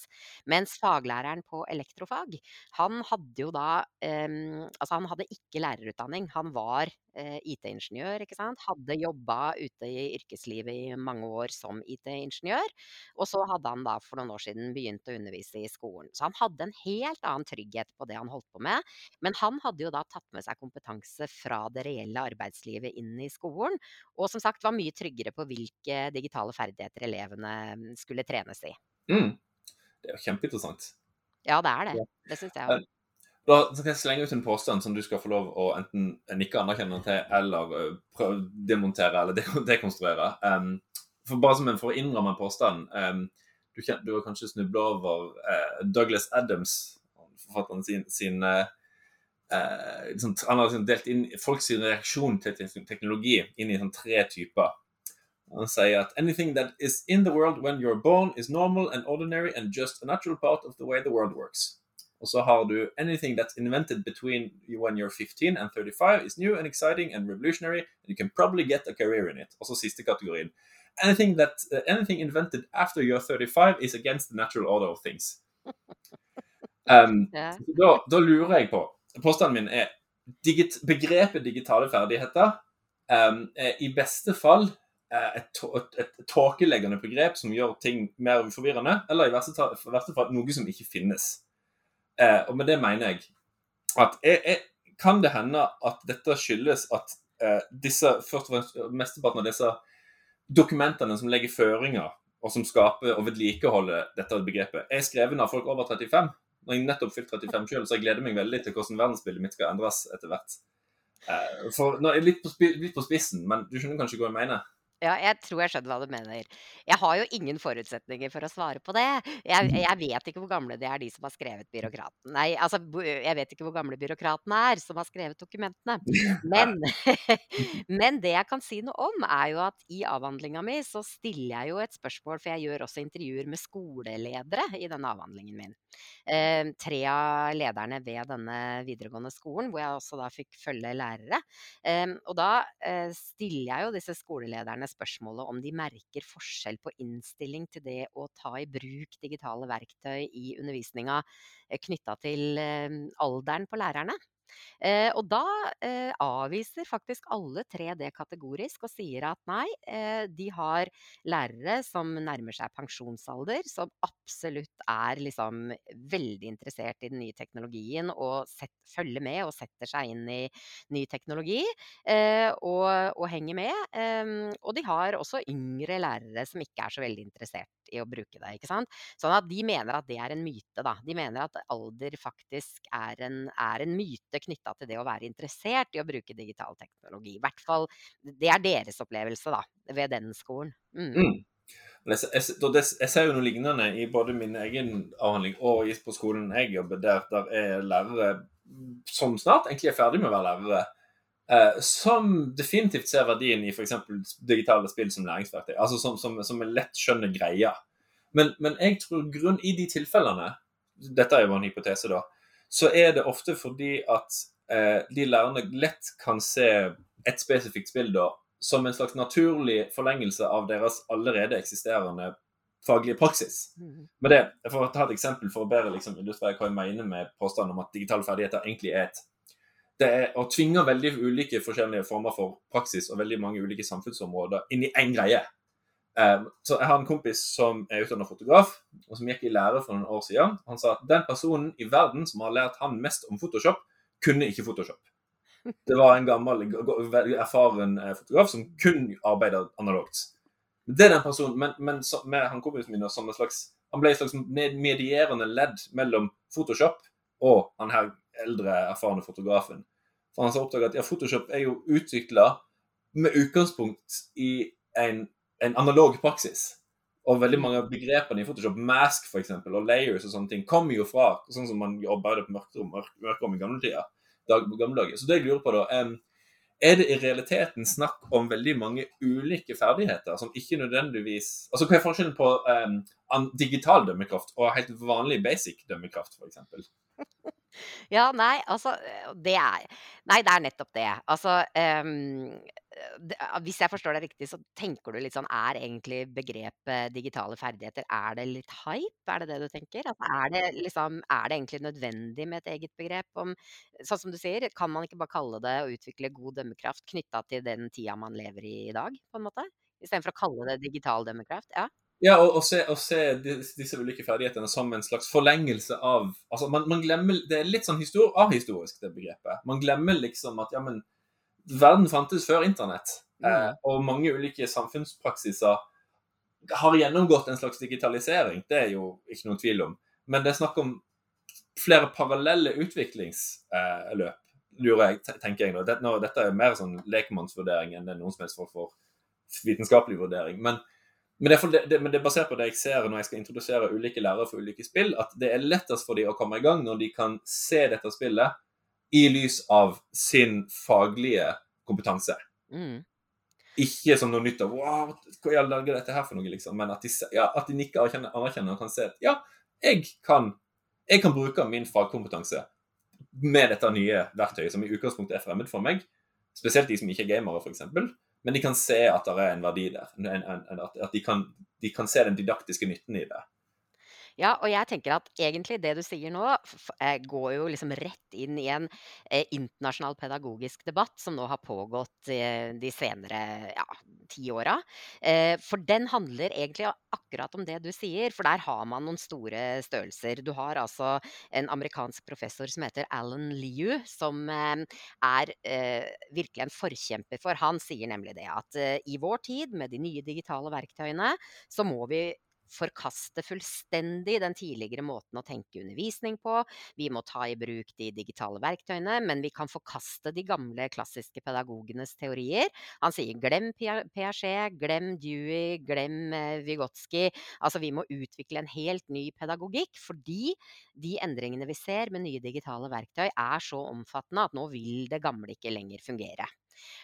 Mens faglæreren på elektrofag, han hadde jo da Altså, han hadde ikke lærerutdanning, han var IT-ingeniør, ikke sant. Hadde jobba ute i yrkeslivet i mange år som IT-ingeniør. Og så hadde han da for noen år siden begynt å undervise i skolen. Så han hadde en helt annen trygghet på det han holdt på med. Men han hadde jo da tatt med seg kompetanse fra det reelle arbeidslivet inn i skolen. Og som sagt var mye tryggere på hvilke digitale ferdigheter elevene mm, skulle trenes i. Mm. Det er jo kjempeinteressant. Ja, det er det. Det syns jeg òg. Da skal jeg slenge ut en påstand som du skal få lov å enten nikke anerkjennende til eller uh, prøve demontere eller dekonstruere. Um, for bare som en for å innramme påstanden um, du, du, har kanskje snubla over uh, Douglas Adams, forfatteren sin, sin uh, liksom, Han har liksom delt inn folks reaksjon til teknologi inn i sånn tre typer. Han sier at anything that is in the world when you're born is normal and ordinary and just a natural part of the way the world works. Og så har du anything that's invented between when you're 15 and 35 is new and exciting and revolutionary, and you can probably get a career in it. Og så siste kategorien. Anything, that, uh, anything invented after you're 35 is against the natural order of things. <laughs> Um, yeah. da, da, lurer jeg på Påstanden min er digit, begrepet digitale ferdigheter um, er i beste fall uh, et, et, et tåkeleggende begrep som gjør ting mer forvirrende, eller i verste, verste fall noe som ikke finnes. Eh, og med det mener jeg at jeg, jeg, kan det hende at dette skyldes at eh, disse, først og fremst, mesteparten av disse dokumentene som legger føringer, og som skaper og vedlikeholder dette begrepet, er skrevet av folk over 35. Når jeg nettopp fylt 35 selv, så jeg gleder meg veldig til hvordan verdensbildet mitt skal endres etter hvert. Eh, for, nå, litt, på, litt på spissen, men du skjønner kanskje hva jeg mener? Ja, jeg tror jeg skjønner hva du mener. Jeg har jo ingen forutsetninger for å svare på det. Jeg Mhm. jeg vet ikke hvor gamle de er, de som har skrevet byråkraten nei, altså, jeg vet ikke hvor gamle byråkratene er som har skrevet dokumentene. <laughs> Men <laughs> men det jeg kan si noe om, er jo at i avhandlinga mi så stiller jeg jo et spørsmål, for jeg gjør også intervjuer med skoleledere i denne avhandlingen min. Eh, 3 av lederne ved denne videregående skolen, hvor jeg også da fikk følge lærere. Em, og da, eh, stiller jeg jo disse skolelederne spørsmålet om de merker forskjell på innstilling til det å ta i bruk digitale verktøy i undervisninga, eh, knytta til, eh, alderen på lærerne. Eh, og da, eh, avviser faktisk alle 3 det kategorisk og sier at nei, eh, de har lærere som nærmer seg pensjonsalder, som absolutt er liksom veldig interessert i den nye teknologien og set, følger med og setter seg inn i ny teknologi, eh, og og henger med. Em, og de har også yngre lærere som ikke er så veldig interessert i å bruke det, ikke sant. Sånn at de mener at det er en myte, da. De mener at alder faktisk er en er en myte knytta til det å være interessert i å bruke digital teknologi. I Hvert fall det er deres opplevelse, da, ved den skolen. Mm. Mm. Jeg, jeg, jeg ser jo noe lignende i både min egen avhandling og på skolen jeg jobber, der der er lærere som snart egentlig er ferdig med å være lærere, eh, som definitivt ser verdien i f.eks. digitale spill som læringsverktøy. Altså som, som, som en lett skjønner greia. Men, men jeg tror grunn i de tilfellene, dette er jo en hypotese, da, så er det ofte fordi at eh, de lærerne lett kan se et spesifikt spill da, som en slags naturlig forlengelse av deres allerede eksisterende faglige praksis. Men det, For å ta et eksempel for å bedre liksom, illustrere hva jeg mener med påstanden om at digitale ferdigheter egentlig er et det er å tvinge veldig ulike forskjellige former for praksis og veldig mange ulike samfunnsområder inn i én greie. Um, så Jeg har en kompis som er utdannet fotograf, og som gikk i lære for noen år siden. Han sa at den personen i verden som har lært han mest om Photoshop, kunne ikke Photoshop. Det var en gammel, erfaren eh, fotograf som kun arbeider analogt. Det er den personen, Men, men så, med han kompisen min som en slags, han ble et slags medierende ledd mellom Photoshop og han her eldre, erfarne fotografen. For han har oppdaget at ja, Photoshop er jo utvikla med utgangspunkt i en, en analog praksis. Og veldig mange av begrepene i Photoshop, mask for eksempel, og layers og sånne ting, kommer jo fra sånn som man arbeidet på mørkerom, mørk, mørkerom i gamle tider. Dag, gamle dager. Så det jeg lurer på da, um, er det i realiteten snakk om veldig mange ulike ferdigheter som ikke nødvendigvis Altså hva er forskjellen på um, digital dømmekraft og helt vanlig basic dømmekraft, f.eks.? <laughs> Ja, nei, altså, øh, det er Nei, det er nettopp det. Altså, um, det hvis jeg forstår deg riktig, så tenker du litt sånn Er egentlig begrepet digitale ferdigheter, er det litt hype? Er det det du tenker? Altså, er det liksom Er det egentlig nødvendig med et eget begrep om Sånn som du sier, kan man ikke bare kalle det å utvikle god dømmekraft knytta til den tida man lever i i dag, på en måte? Istedenfor å kalle det digital dømmekraft? Ja. Ja, og, og, se, og se disse, disse ulike ferdighetene som en slags forlengelse av altså man, man glemmer, Det er litt sånn histor ahistorisk, det begrepet. Man glemmer liksom at ja, men verden fantes før internett. Eh, og mange ulike samfunnspraksiser har gjennomgått en slags digitalisering. Det er jo ikke noen tvil om. Men det er snakk om flere parallelle utviklingsløp, lurer jeg, tenker jeg nå. Dette, nå. dette er mer sånn lekmannsvurdering enn det noen som helst form for vitenskapelig vurdering. Men men det, er det, men det er basert på det jeg ser når jeg skal introdusere ulike lærere for ulike spill, at det er lettest for dem å komme i gang når de kan se dette spillet i lys av sin faglige kompetanse. Mm. Ikke som noe nytt av wow, hva i all dager er dette her for noe, liksom. Men at de, ja, at de nikker anerkjenner, anerkjenner og kan se at ja, jeg kan, jeg kan bruke min fagkompetanse med dette nye verktøyet, som i utgangspunktet er fremmed for meg. Spesielt de som ikke er gamere, f.eks. Men de kan se at det er en verdi der. En, en, at de, kan, de kan se den didaktiske nytten i det. Ja, og jeg tenker at egentlig det du sier nå, eh, går jo liksom rett inn i en, eh, internasjonal pedagogisk debatt som nå har pågått, eh, de senere, ja, ti åra. For den handler egentlig akkurat om det du sier, for der har man noen store størrelser. Du har altså en amerikansk professor som heter Alan Liu, som, er, virkelig en forkjemper for Han sier nemlig det at, i vår tid, med de nye digitale verktøyene, så må vi forkaste fullstendig den tidligere måten å tenke undervisning på. Vi må ta i bruk de digitale verktøyene, men vi kan forkaste de gamle klassiske pedagogenes teorier. Han sier glem Piaget, glem Dewey, glem eh, Vygotsky. Altså vi må utvikle en helt ny pedagogikk, fordi de endringene vi ser med nye digitale verktøy er så omfattende at nå vil det gamle ikke lenger fungere.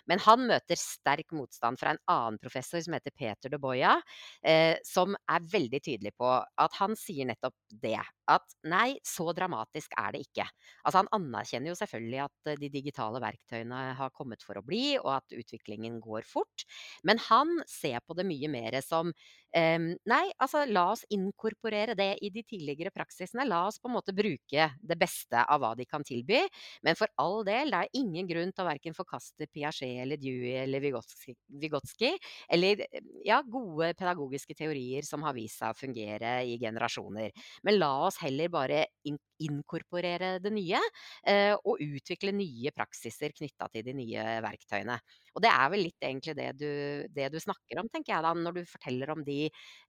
Men han møter sterk motstand fra en annen professor som heter Peter de Boya, eh, som er veldig tydelig på at han sier nettopp det. At nei, så dramatisk er det ikke. Altså han anerkjenner jo selvfølgelig at eh, de digitale verktøyene har kommet for å bli, og at utviklingen går fort. Men han ser på det mye mer som Um, nei, altså la oss inkorporere det i de tidligere praksisene. La oss på en måte bruke det beste av hva de kan tilby. Men for all del, det er ingen grunn til å verken forkaste Piaget eller Dewey eller Vygotsky, eller ja, gode pedagogiske teorier som har vist seg å fungere i generasjoner. Men la oss heller bare in inkorporere det nye, eh, og utvikle nye praksiser knytta til de nye verktøyene. Og det er vel litt egentlig det du, det du snakker om, tenker jeg da, når du forteller om de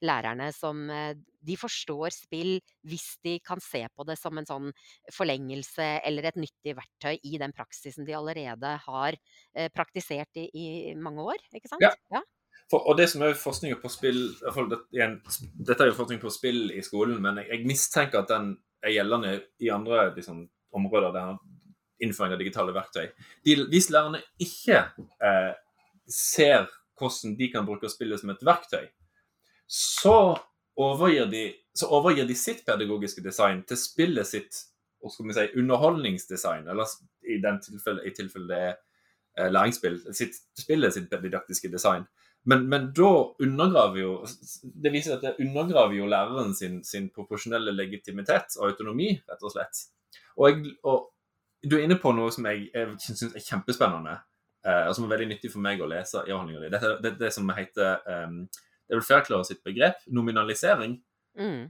lærerne som eh, De forstår spill hvis de kan se på det som en sånn forlengelse eller et nyttig verktøy i den praksisen de allerede har eh, praktisert i, i mange år, ikke sant? Ja. ja. For, og det som er forskning på spill det, igjen, Dette er jo forskning på spill i skolen, men jeg, jeg mistenker at den er gjeldende i andre liksom, områder der innføring av digitale verktøy. De, hvis lærerne ikke eh, ser hvordan de kan bruke spillet som et verktøy, så overgir de, så overgir de sitt pedagogiske design til spillet sitt og skal vi si, underholdningsdesign, eller i, tilfelle, i tilfelle det er eh, læringsspill, sitt, spillet sitt didaktiske design. Men, men, da undergraver jo Det viser at det undergraver jo læreren sin, sin proporsjonelle legitimitet og autonomi, rett og slett. Og, jeg, og du er inne på noe som jeg, jeg syns er kjempespennende, eh, og som er veldig nyttig for meg å lese i avhandlinga di. Det, det, det, som heter um, Det er vel Fairclaw sitt begrep, nominalisering. Mm.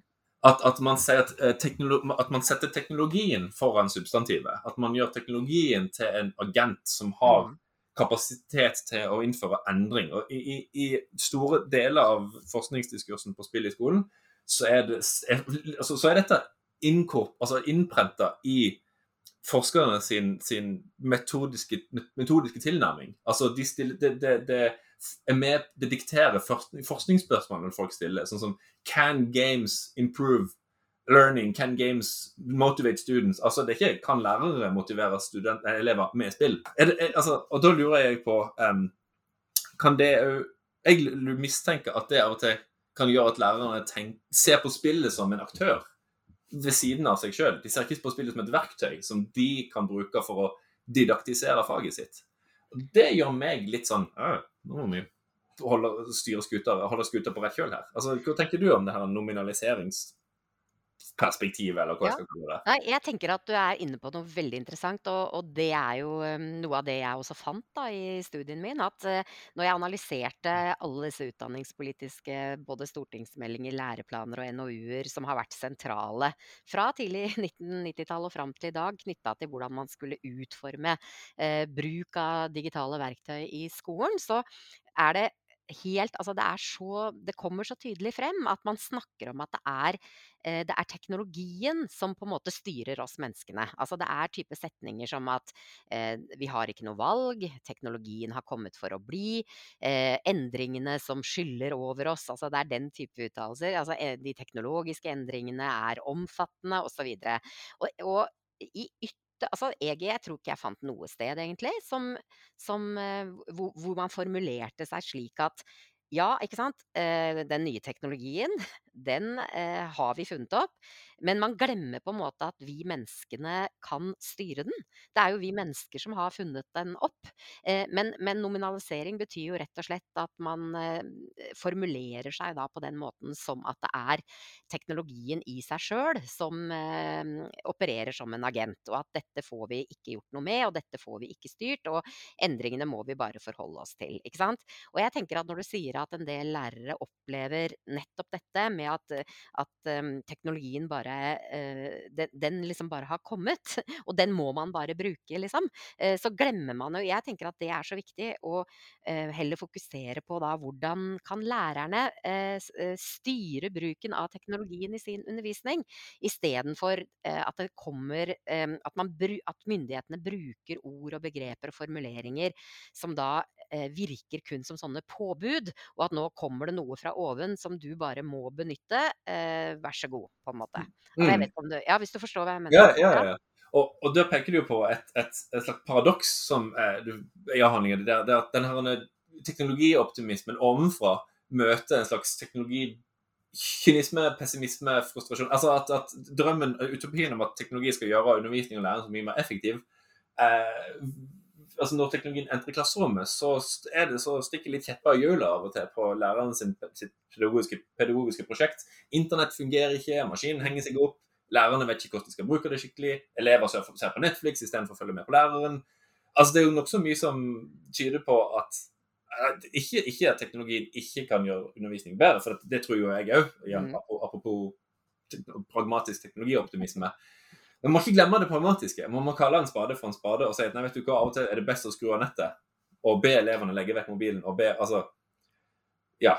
At, at, man at, uh, at, man setter teknologien foran substantivet. At man gjør teknologien til en agent som har mm. Kapasitet til å innføre endring. Og i, i, store deler av forskningsdiskursen på spill i skolen, så er, det, er, altså, så er dette altså innprenta i forskerne sin, sin metodiske, metodiske, tilnærming. Altså, de stiller, det, det, det, med, det dikterer forskningsspørsmålene folk stiller, sånn som Can games improve learning? Can games motivate students? Altså, det er ikke Kan lærere motivere student, eh, elever med spill? Det, altså, og da lurer jeg på um, Kan det òg Jeg mistenker at det av og til kan gjøre at lærerne tenker, ser på spillet som en aktør ved siden av seg sjøl. De ser ikke på spillet som et verktøy som de kan bruke for å didaktisere faget sitt. Det gjør meg litt sånn Nå må vi holde skuta på rett kjøl her. Altså, Hva tenker du om det her nominaliserings perspektiv, eller hva jeg skal kalle det. Nei, jeg tenker at du er inne på noe veldig interessant, og, og det er jo um, noe av det jeg også fant da i studien min. At uh, når jeg analyserte alle disse utdanningspolitiske både stortingsmeldinger, læreplaner og NOU-er som har vært sentrale fra tidlig <laughs> 1990-tall og fram til i dag, knytta til hvordan man skulle utforme uh, bruk av digitale verktøy i skolen, så er det helt Altså, det er så Det kommer så tydelig frem at man snakker om at det er eh, det er teknologien som på en måte styrer oss menneskene. Altså det er type setninger som at eh, vi har ikke noe valg, teknologien har kommet for å bli, eh, endringene som skyller over oss. Altså det er den type uttalelser. Altså eh, de teknologiske endringene er omfattende, osv. Og, og, og i ytterligere altså, jeg, jeg, tror ikke jeg fant noe sted, egentlig, som, som, eh, hvor, hvor, man formulerte seg slik at ja, ikke sant, eh, den nye teknologien, den eh, har vi funnet opp. Men man glemmer på en måte at vi menneskene kan styre den. Det er jo vi mennesker som har funnet den opp. Eh, men, men, nominalisering betyr jo rett og slett at man eh, formulerer seg da på den måten som at det er teknologien i seg sjøl som eh, opererer som en agent. Og at dette får vi ikke gjort noe med, og dette får vi ikke styrt. Og endringene må vi bare forholde oss til. ikke sant? Og jeg tenker at når du sier at en del lærere opplever nettopp dette med at, at teknologien bare uh, den, den, liksom bare har kommet, <laughs> og den må man bare bruke, liksom. Uh, så glemmer man jo Jeg tenker at det er så viktig å uh, heller fokusere på da hvordan kan lærerne styre bruken av teknologien i sin undervisning, istedenfor at det kommer at, man, at myndighetene bruker ord og begreper og formuleringer som da eh, virker kun som sånne påbud, og at nå kommer det noe fra oven som du bare må benytte. Eh, vær så god, på en måte. Altså, jeg vet om du, ja, Hvis du forstår hva jeg mener? Ja, ja, ja. Og, og da peker du på et, et, et slags paradoks som er i avhandlingen. Det er at denne teknologioptimismen ovenfra møter en slags teknologi kynisme, pessimisme, frustrasjon. Altså at, at, drømmen, utopien om at teknologi skal gjøre undervisning og læring så mye mer effektiv, eh, altså Når teknologien entrer klasserommet, så er det så stikker litt kjepper i hjulet av og til på læreren sin, sitt pedagogiske, pedagogiske, prosjekt. Internett fungerer ikke, maskinen henger seg opp, lærerne vet ikke hvordan de skal bruke det skikkelig. Elever ser på Netflix istedenfor å følge med på læreren. Altså Det er jo nokså mye som tyder på at ikke, ikke, at teknologien ikke kan gjøre undervisning bedre, for det, det tror jo jeg òg. Mm. Apropos pragmatisk teknologioptimisme. Man må ikke glemme det pragmatiske. Man må kalle en spade for en spade og si at nei, vet du hva, av og til er det best å skru av nettet og be elevene legge vekk mobilen og be Altså, ja.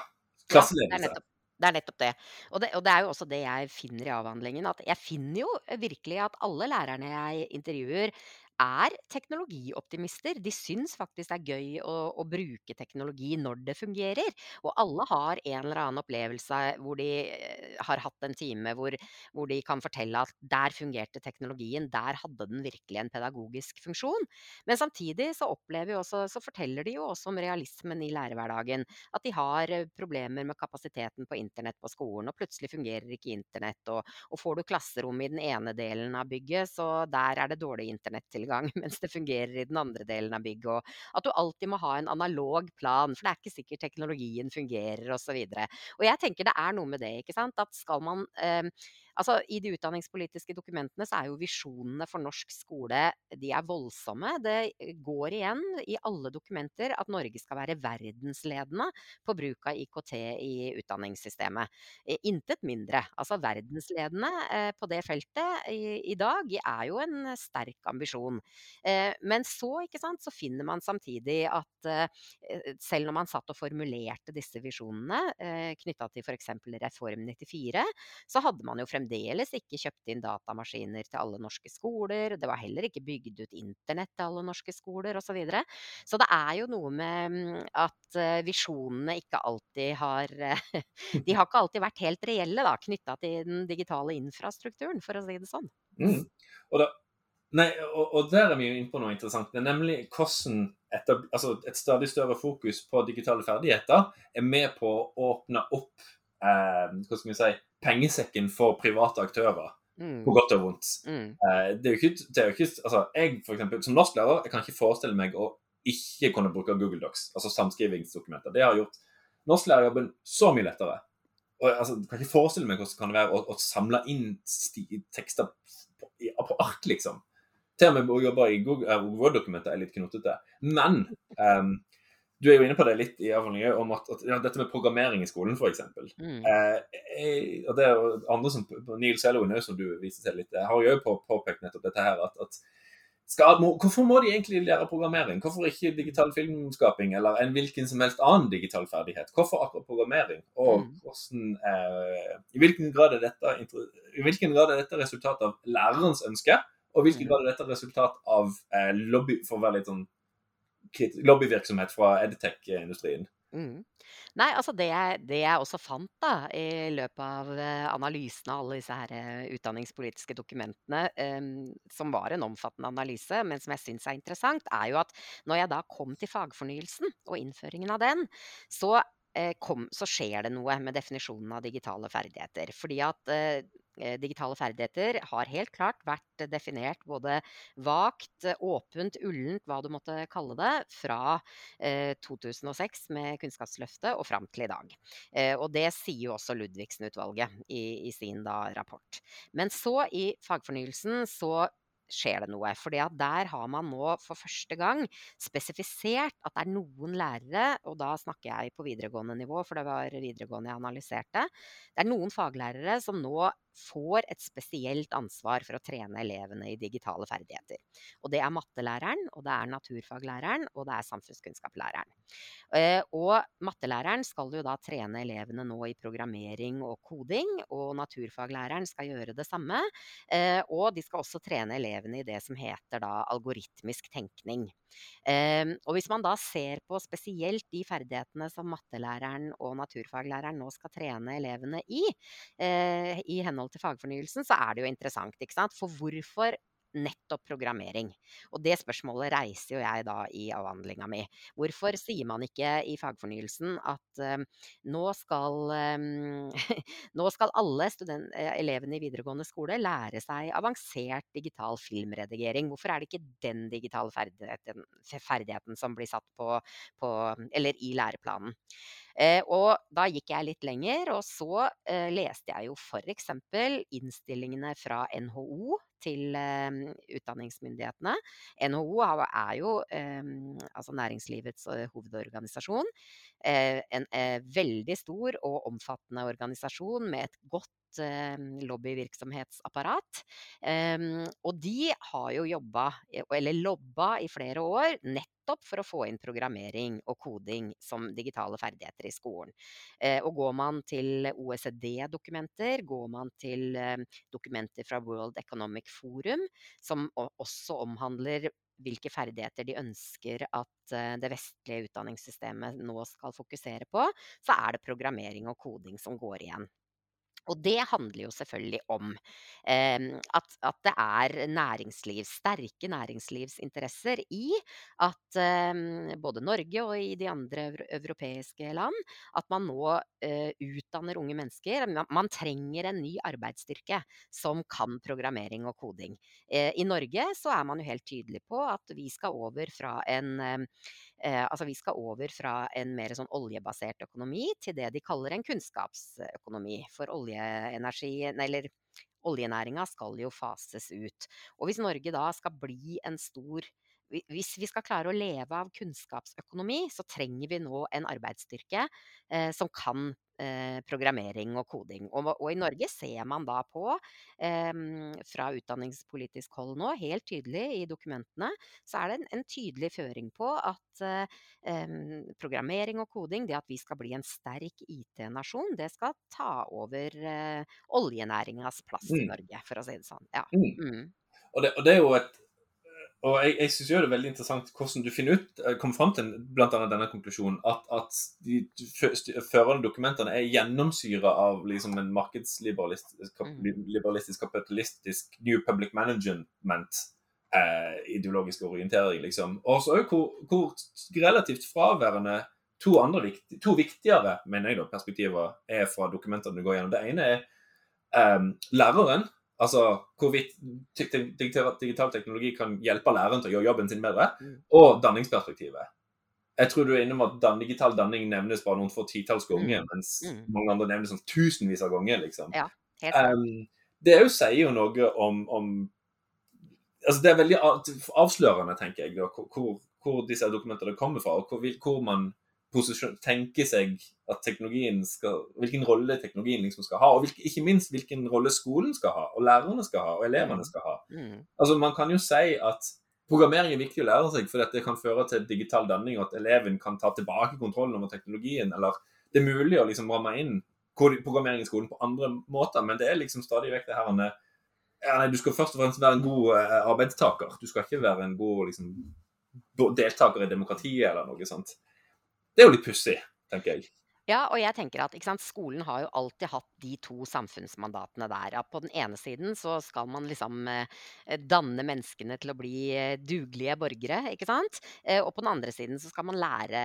Klasseledelse. Ja, det er nettopp det. Og, det. og, det. er jo også det jeg finner i avhandlingen. At jeg finner jo virkelig at alle lærerne jeg intervjuer, er teknologioptimister. De syns faktisk det er gøy å, å, bruke teknologi når det fungerer. Og alle har en eller annen opplevelse hvor de eh, har hatt en time hvor, hvor de kan fortelle at der fungerte teknologien, der hadde den virkelig en pedagogisk funksjon. Men samtidig så også, så forteller de jo også om realismen i lærerhverdagen. At de har eh, problemer med kapasiteten på internett på skolen, og plutselig fungerer ikke internett. Og, og får du klasserom i den ene delen av bygget, så der er det dårlig internett til gang, <laughs> mens det fungerer i den andre delen av bygget. Og at du alltid må ha en analog plan, for det er ikke sikkert teknologien fungerer osv. Og, så og jeg tenker det er noe med det, ikke sant. At skal man eh, Altså, I de utdanningspolitiske dokumentene så er jo visjonene for norsk skole de er voldsomme. Det går igjen i alle dokumenter at Norge skal være verdensledende på bruk av IKT i utdanningssystemet. Intet mindre. Altså verdensledende eh, på det feltet i, i, dag er jo en sterk ambisjon. Eh, men så, ikke sant, så finner man samtidig at eh, selv når man satt og formulerte disse visjonene eh, knytta til f.eks. Reform 94, så hadde man jo fremdeles fremdeles ikke kjøpt inn datamaskiner til alle norske skoler. Det var heller ikke bygd ut internett til alle norske skoler osv. Så, videre. så det er jo noe med mm, at eh, visjonene ikke alltid har <laughs> De har ikke alltid vært helt reelle, da, knytta til den digitale infrastrukturen, for å si det sånn. Mm. Og, da, nei, og, og, der er vi jo inne på noe interessant. Det er nemlig hvordan etter, altså et stadig større fokus på digitale ferdigheter er med på å åpne opp eh, hva skal vi si, pengesekken for private aktører. Mm. På godt og vondt. Mm. Eh, det er jo ikke, det er jo ikke altså, Jeg for eksempel, som norsklærer jeg kan ikke forestille meg å ikke kunne bruke Google Docs, altså samskrivingsdokumenter. Det har gjort norsklærerjobben så mye lettere. Og, altså, jeg kan ikke forestille meg hvordan det kan være å, å samle inn tekster på, på, ark, liksom. Til og med å jobbe i uh, Word-dokumenter er litt knotete. Men um, du er jo inne på det litt i avhandlingen om at, at ja, dette med programmering i skolen, f.eks. Mm. Eh, og det er jo andre som Neil Selwyn, som du viste til litt, har jo på, påpekt nettopp dette her. at, at skal, må, hvorfor må de egentlig lære programmering? Hvorfor ikke digital filmskaping eller en hvilken som helst annen digital ferdighet? Hvorfor akkurat programmering? Og mm. hvordan, eh, i, hvilken grad dette, i hvilken grad er dette resultat av lærerens ønske? Og i hvilken mm. grad er dette resultat av eh, lobby, for å være litt sånn lobbyvirksomhet fra edtech-industrien. Mm. Nei, altså det jeg, det jeg, også fant da, i løpet av analysene analysen av alle disse her eh, utdanningspolitiske dokumentene, um, som var en omfattende analyse, men som jeg syns er interessant, er jo at når jeg da kom til fagfornyelsen og innføringen av den, så Eh, kom, så skjer det noe med definisjonen av digitale ferdigheter. Fordi at eh, eh, digitale ferdigheter har helt klart vært definert både vagt, åpent, ullent, hva du måtte kalle det, fra eh, 2006 med Kunnskapsløftet og fram til i dag. Eh, og det sier jo også Ludvigsen-utvalget i, i, sin da, rapport. Men så, i fagfornyelsen, så skjer det noe. For der har man nå for første gang spesifisert at det er noen lærere, og da snakker jeg på videregående nivå, for det var videregående jeg analyserte. Det er noen faglærere som nå får et spesielt ansvar for å trene elevene i digitale ferdigheter. Og det er mattelæreren, og det er naturfaglæreren, og det er samfunnskunnskapslæreren. Eh, og mattelæreren skal jo da trene elevene nå i programmering og koding, og naturfaglæreren skal gjøre det samme. Eh, og de skal også trene elevene i det som heter da algoritmisk tenkning. Eh, og hvis man da ser på spesielt de ferdighetene som mattelæreren og naturfaglæreren nå skal trene elevene i, i henhold til fagfornyelsen, så er det jo interessant, ikke sant. For hvorfor nettopp programmering? Og det spørsmålet reiser jo jeg da i avhandlinga mi. Hvorfor sier man ikke i fagfornyelsen at um, nå, skal, um, <laughs> nå skal alle student, eh, elevene i videregående skole lære seg avansert digital filmredigering? Hvorfor er det ikke den digitale ferdigheten, ferdigheten som blir satt på, på, eller i læreplanen? Eh, og da gikk jeg litt lenger, og så eh, leste jeg jo f.eks. innstillingene fra NHO til eh, utdanningsmyndighetene. NHO er jo eh, altså næringslivets eh, hovedorganisasjon. Eh, en veldig stor og omfattende organisasjon med et godt lobbyvirksomhetsapparat. og de har jo jobba, eller lobba i flere år, nettopp for å få inn programmering og koding som digitale ferdigheter i skolen. Eh, og går man til OECD-dokumenter, går man til dokumenter fra World Economic Forum, som også omhandler hvilke ferdigheter de ønsker at det vestlige utdanningssystemet nå skal fokusere på, så er det programmering og koding som går igjen. Og det handler jo selvfølgelig om eh, at, at, det er næringsliv, sterke næringslivsinteresser i at eh, både Norge og i de andre europeiske land, at man nå eh, utdanner unge mennesker. Man, trenger en ny arbeidsstyrke som kan programmering og koding. Eh, I Norge så er man jo helt tydelig på at vi skal over fra en Eh, altså vi skal over fra en mer sånn oljebasert økonomi til det de kaller en kunnskapsøkonomi. For oljeenergi, eller oljenæringa skal jo fases ut. Og hvis Norge da skal bli en stor hvis vi skal klare å leve av kunnskapsøkonomi, så trenger vi nå en arbeidsstyrke eh, som kan eh, programmering og koding. Og, og, i Norge ser man da på, eh, fra utdanningspolitisk hold nå, helt tydelig i dokumentene, så er det en, en tydelig føring på at eh, programmering og koding, det at vi skal bli en sterk IT-nasjon, det skal ta over eh, oljenæringas plass mm. i Norge, for å si det sånn. Ja. Mm. Mm. Og, det, og det er jo et og jeg, jeg syns det er veldig interessant hvordan du finner ut, eh, kom fram til bl.a. denne konklusjonen, at, at de førende dokumentene er gjennomsyra av liksom en markedsliberalistisk mm. kapitalistisk New Public Management. Eh, ideologisk orientering, liksom. Og så hvor, hvor relativt fraværende to, andre, to viktigere mener jeg da, perspektiver er fra dokumentene du går gjennom. Det ene er eh, læreren, Altså hvorvidt digital teknologi kan hjelpe læreren til å gjøre jobben sin bedre, mm. og danningsperspektivet. Jeg tror du er innom at digital danning nevnes bare noen få titalls ganger, mm. mens mm. mange andre nevnes sånn tusenvis av ganger. liksom. Ja, um, det òg sier jo noe om, om, altså Det er veldig avslørende, tenker jeg, da, hvor, hvor disse dokumentene kommer fra, og hvor, hvor man tenke seg at teknologien skal, hvilken rolle teknologien liksom skal ha, og hvilke, ikke minst hvilken rolle skolen skal ha, og lærerne skal ha, og elevene skal ha. Mm. Altså Man kan jo si at programmering er viktig å lære seg, fordi det kan føre til digital danning, og at eleven kan ta tilbake kontrollen over teknologien. Eller det er mulig å liksom ramme inn programmering i skolen på andre måter, men det er liksom stadig vekk det her ja, nei, Du skal først og fremst være en god uh, arbeidstaker. Du skal ikke være en god liksom, deltaker i demokratiet eller noe sånt. Det er jo litt pussig, tenker jeg. Ja, og jeg tenker at sant, skolen har jo alltid hatt de to samfunnsmandatene der. At på den ene siden så skal man liksom eh, danne menneskene til å bli eh, dugelige borgere, ikke sant. Eh, og på den andre siden så skal man lære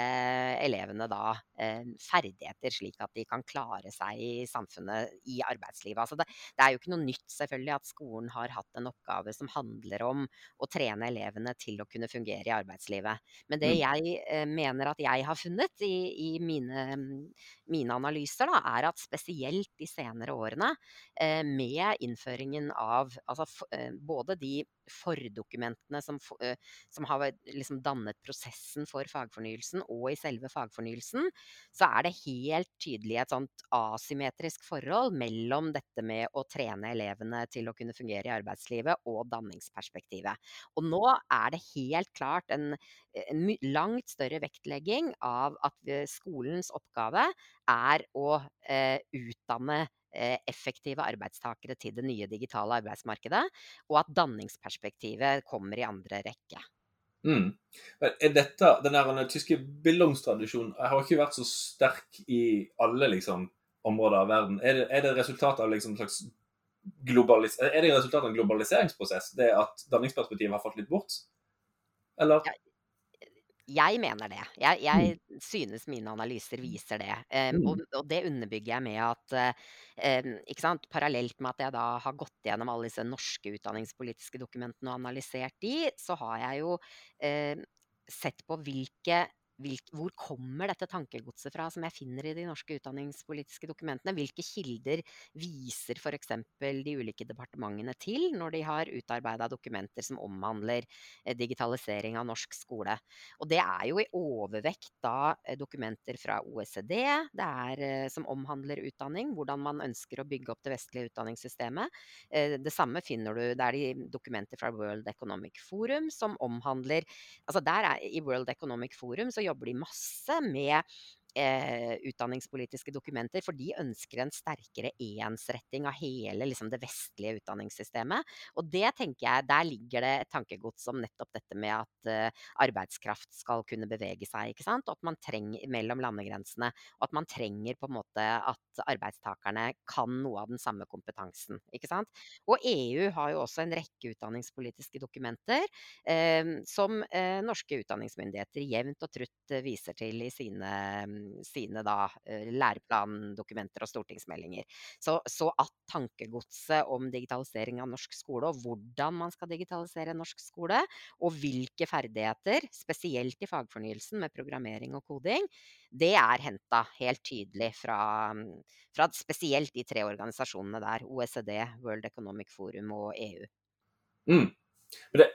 elevene da eh, ferdigheter, slik at de kan klare seg i samfunnet, i arbeidslivet. Altså det, det, er jo ikke noe nytt selvfølgelig at skolen har hatt en oppgave som handler om å trene elevene til å kunne fungere i arbeidslivet. Men det mm. jeg mener at jeg har funnet i, i mine mine analyser, da, er at spesielt de senere årene, eh, med innføringen av altså, eh, både de fordokumentene som, som har liksom dannet prosessen for fagfornyelsen, og i selve fagfornyelsen, så er det helt tydelig et sånt asymmetrisk forhold mellom dette med å trene elevene til å kunne fungere i arbeidslivet, og danningsperspektivet. Og nå er det helt klart en, en langt større vektlegging av at skolens oppgave er å eh, utdanne effektive arbeidstakere til det nye digitale arbeidsmarkedet, og at danningsperspektivet kommer i andre rekke. Mm. Er dette, Den tyske bildungstradisjonen har ikke vært så sterk i alle liksom, områder av verden. Er det, er det resultat av liksom, slags globalis er det resultat av en globaliseringsprosess, det at danningsperspektivet har fått litt bort? Eller? Ja, jeg mener det. Jeg, jeg mm. synes mine analyser viser det. Um, og, og, det underbygger jeg med at um, ikke sant? Parallelt med at jeg da har gått gjennom alle disse norske utdanningspolitiske dokumentene og analysert de, så har jeg jo um, sett på hvilke hvor kommer dette tankegodset fra som jeg finner i de norske utdanningspolitiske dokumentene? Hvilke kilder viser f.eks. de ulike departementene til når de har utarbeida dokumenter som omhandler eh, digitalisering av norsk skole? Og det er jo i overvekt da eh, dokumenter fra OECD det er, eh, som omhandler utdanning, hvordan man ønsker å bygge opp det vestlige utdanningssystemet. Det samme finner du, det er de dokumenter fra World Economic Forum som omhandler altså der er, I World Economic Forum så jobber de masse med eh, utdanningspolitiske dokumenter, for de ønsker en sterkere ensretting av hele liksom, det vestlige utdanningssystemet. Og det tenker jeg, der ligger det et tankegods om nettopp dette med at eh, arbeidskraft skal kunne bevege seg, ikke sant. Og at man trenger mellom landegrensene. Og at man trenger på en måte at arbeidstakerne kan noe av den samme kompetansen, ikke sant. Og EU har jo også en rekke utdanningspolitiske dokumenter eh, som eh, norske utdanningsmyndigheter jevnt og trutt viser til i sine sine da, eh, læreplandokumenter og stortingsmeldinger. Så, så, at tankegodset om digitalisering av norsk skole, og hvordan man skal digitalisere norsk skole, og hvilke ferdigheter, spesielt i fagfornyelsen med programmering og koding, det er henta helt tydelig fra, fra spesielt de tre organisasjonene der. OECD, World Economic Forum og EU. Mm. Men det,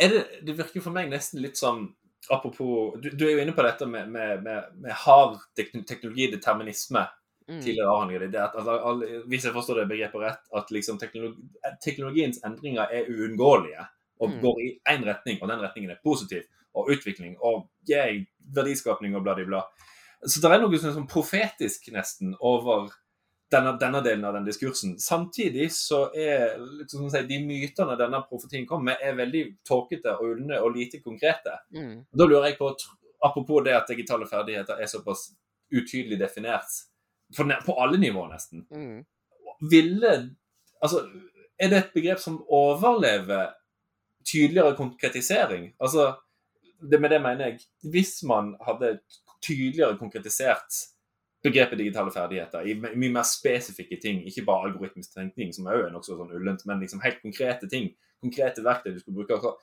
det, det virker for meg nesten litt sånn apropos du, du, er jo inne på dette med, med, med, med hard teknologideterminisme. Mm. tidligere det at, at, Hvis jeg forstår det begrepet rett, at liksom teknologi, teknologiens endringer er uunngåelige og mm. går i én retning, og den retningen er positiv og utvikling og yeah, verdiskapning og bla, bla. Så det er noe sånn profetisk nesten over denne, denne, delen av den diskursen. Samtidig så er liksom, si, de mytene denne profetien kommer med, er veldig tåkete og ulne og lite konkrete. Mm. Da lurer jeg på, apropos det at digitale ferdigheter er såpass utydelig definert på, på alle nivåer, nesten. Mm. Ville Altså, er det et begrep som overlever tydeligere konkretisering? Altså, det, med det mener jeg Hvis man hadde tydeligere konkretisert begrepet digitale ferdigheter i mye mer spesifikke ting. Ikke bare algoritmisk tenkning, som òg er nokså sånn ullent, men liksom helt konkrete ting. Konkrete verktøy du skal bruke.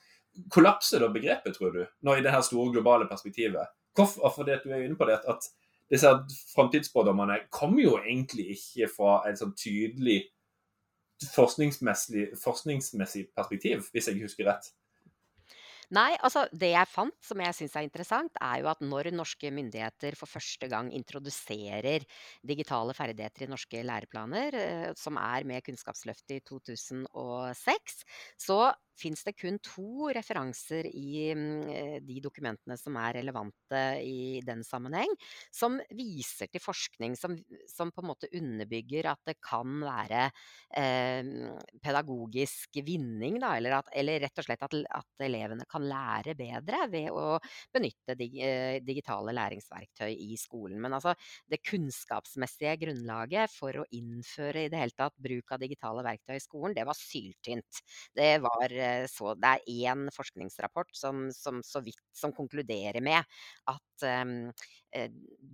Kollapser da begrepet, tror du, nå i det her store globale perspektivet? Hvorfor, for det du er inne på det, at disse framtidsspådommene kommer jo egentlig ikke fra et sånn tydelig forskningsmessig, forskningsmessig perspektiv, hvis jeg husker rett. Nei, altså det jeg fant som jeg syns er interessant, er jo at når norske myndigheter for første gang introduserer digitale ferdigheter i norske læreplaner, eh, som er med Kunnskapsløftet i 2006, så fins det kun to referanser i mm, eh, de dokumentene som er relevante i den sammenheng, som viser til forskning som, som på en måte underbygger at det kan være eh, pedagogisk vinning, da, eller, at, eller, rett og slett at, at, elevene kan lære bedre ved å benytte dig, eh, digitale læringsverktøy i skolen. Men altså, det kunnskapsmessige grunnlaget for å innføre i det hele tatt bruk av digitale verktøy i skolen, det var syltynt. Det var Eh, så det er én forskningsrapport som, som, vidt som konkluderer med at um,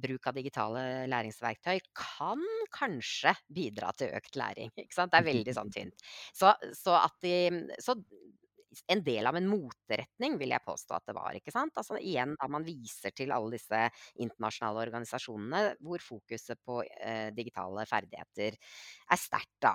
bruk av digitale læringsverktøy kan kanskje bidra til økt læring. Det er veldig sånn tynt. Så, så, de, så en del av en moteretning, vil jeg påstå at det var. ikke sant? Altså Igjen da man viser til alle disse internasjonale organisasjonene hvor fokuset på eh, digitale ferdigheter er sterkt. da.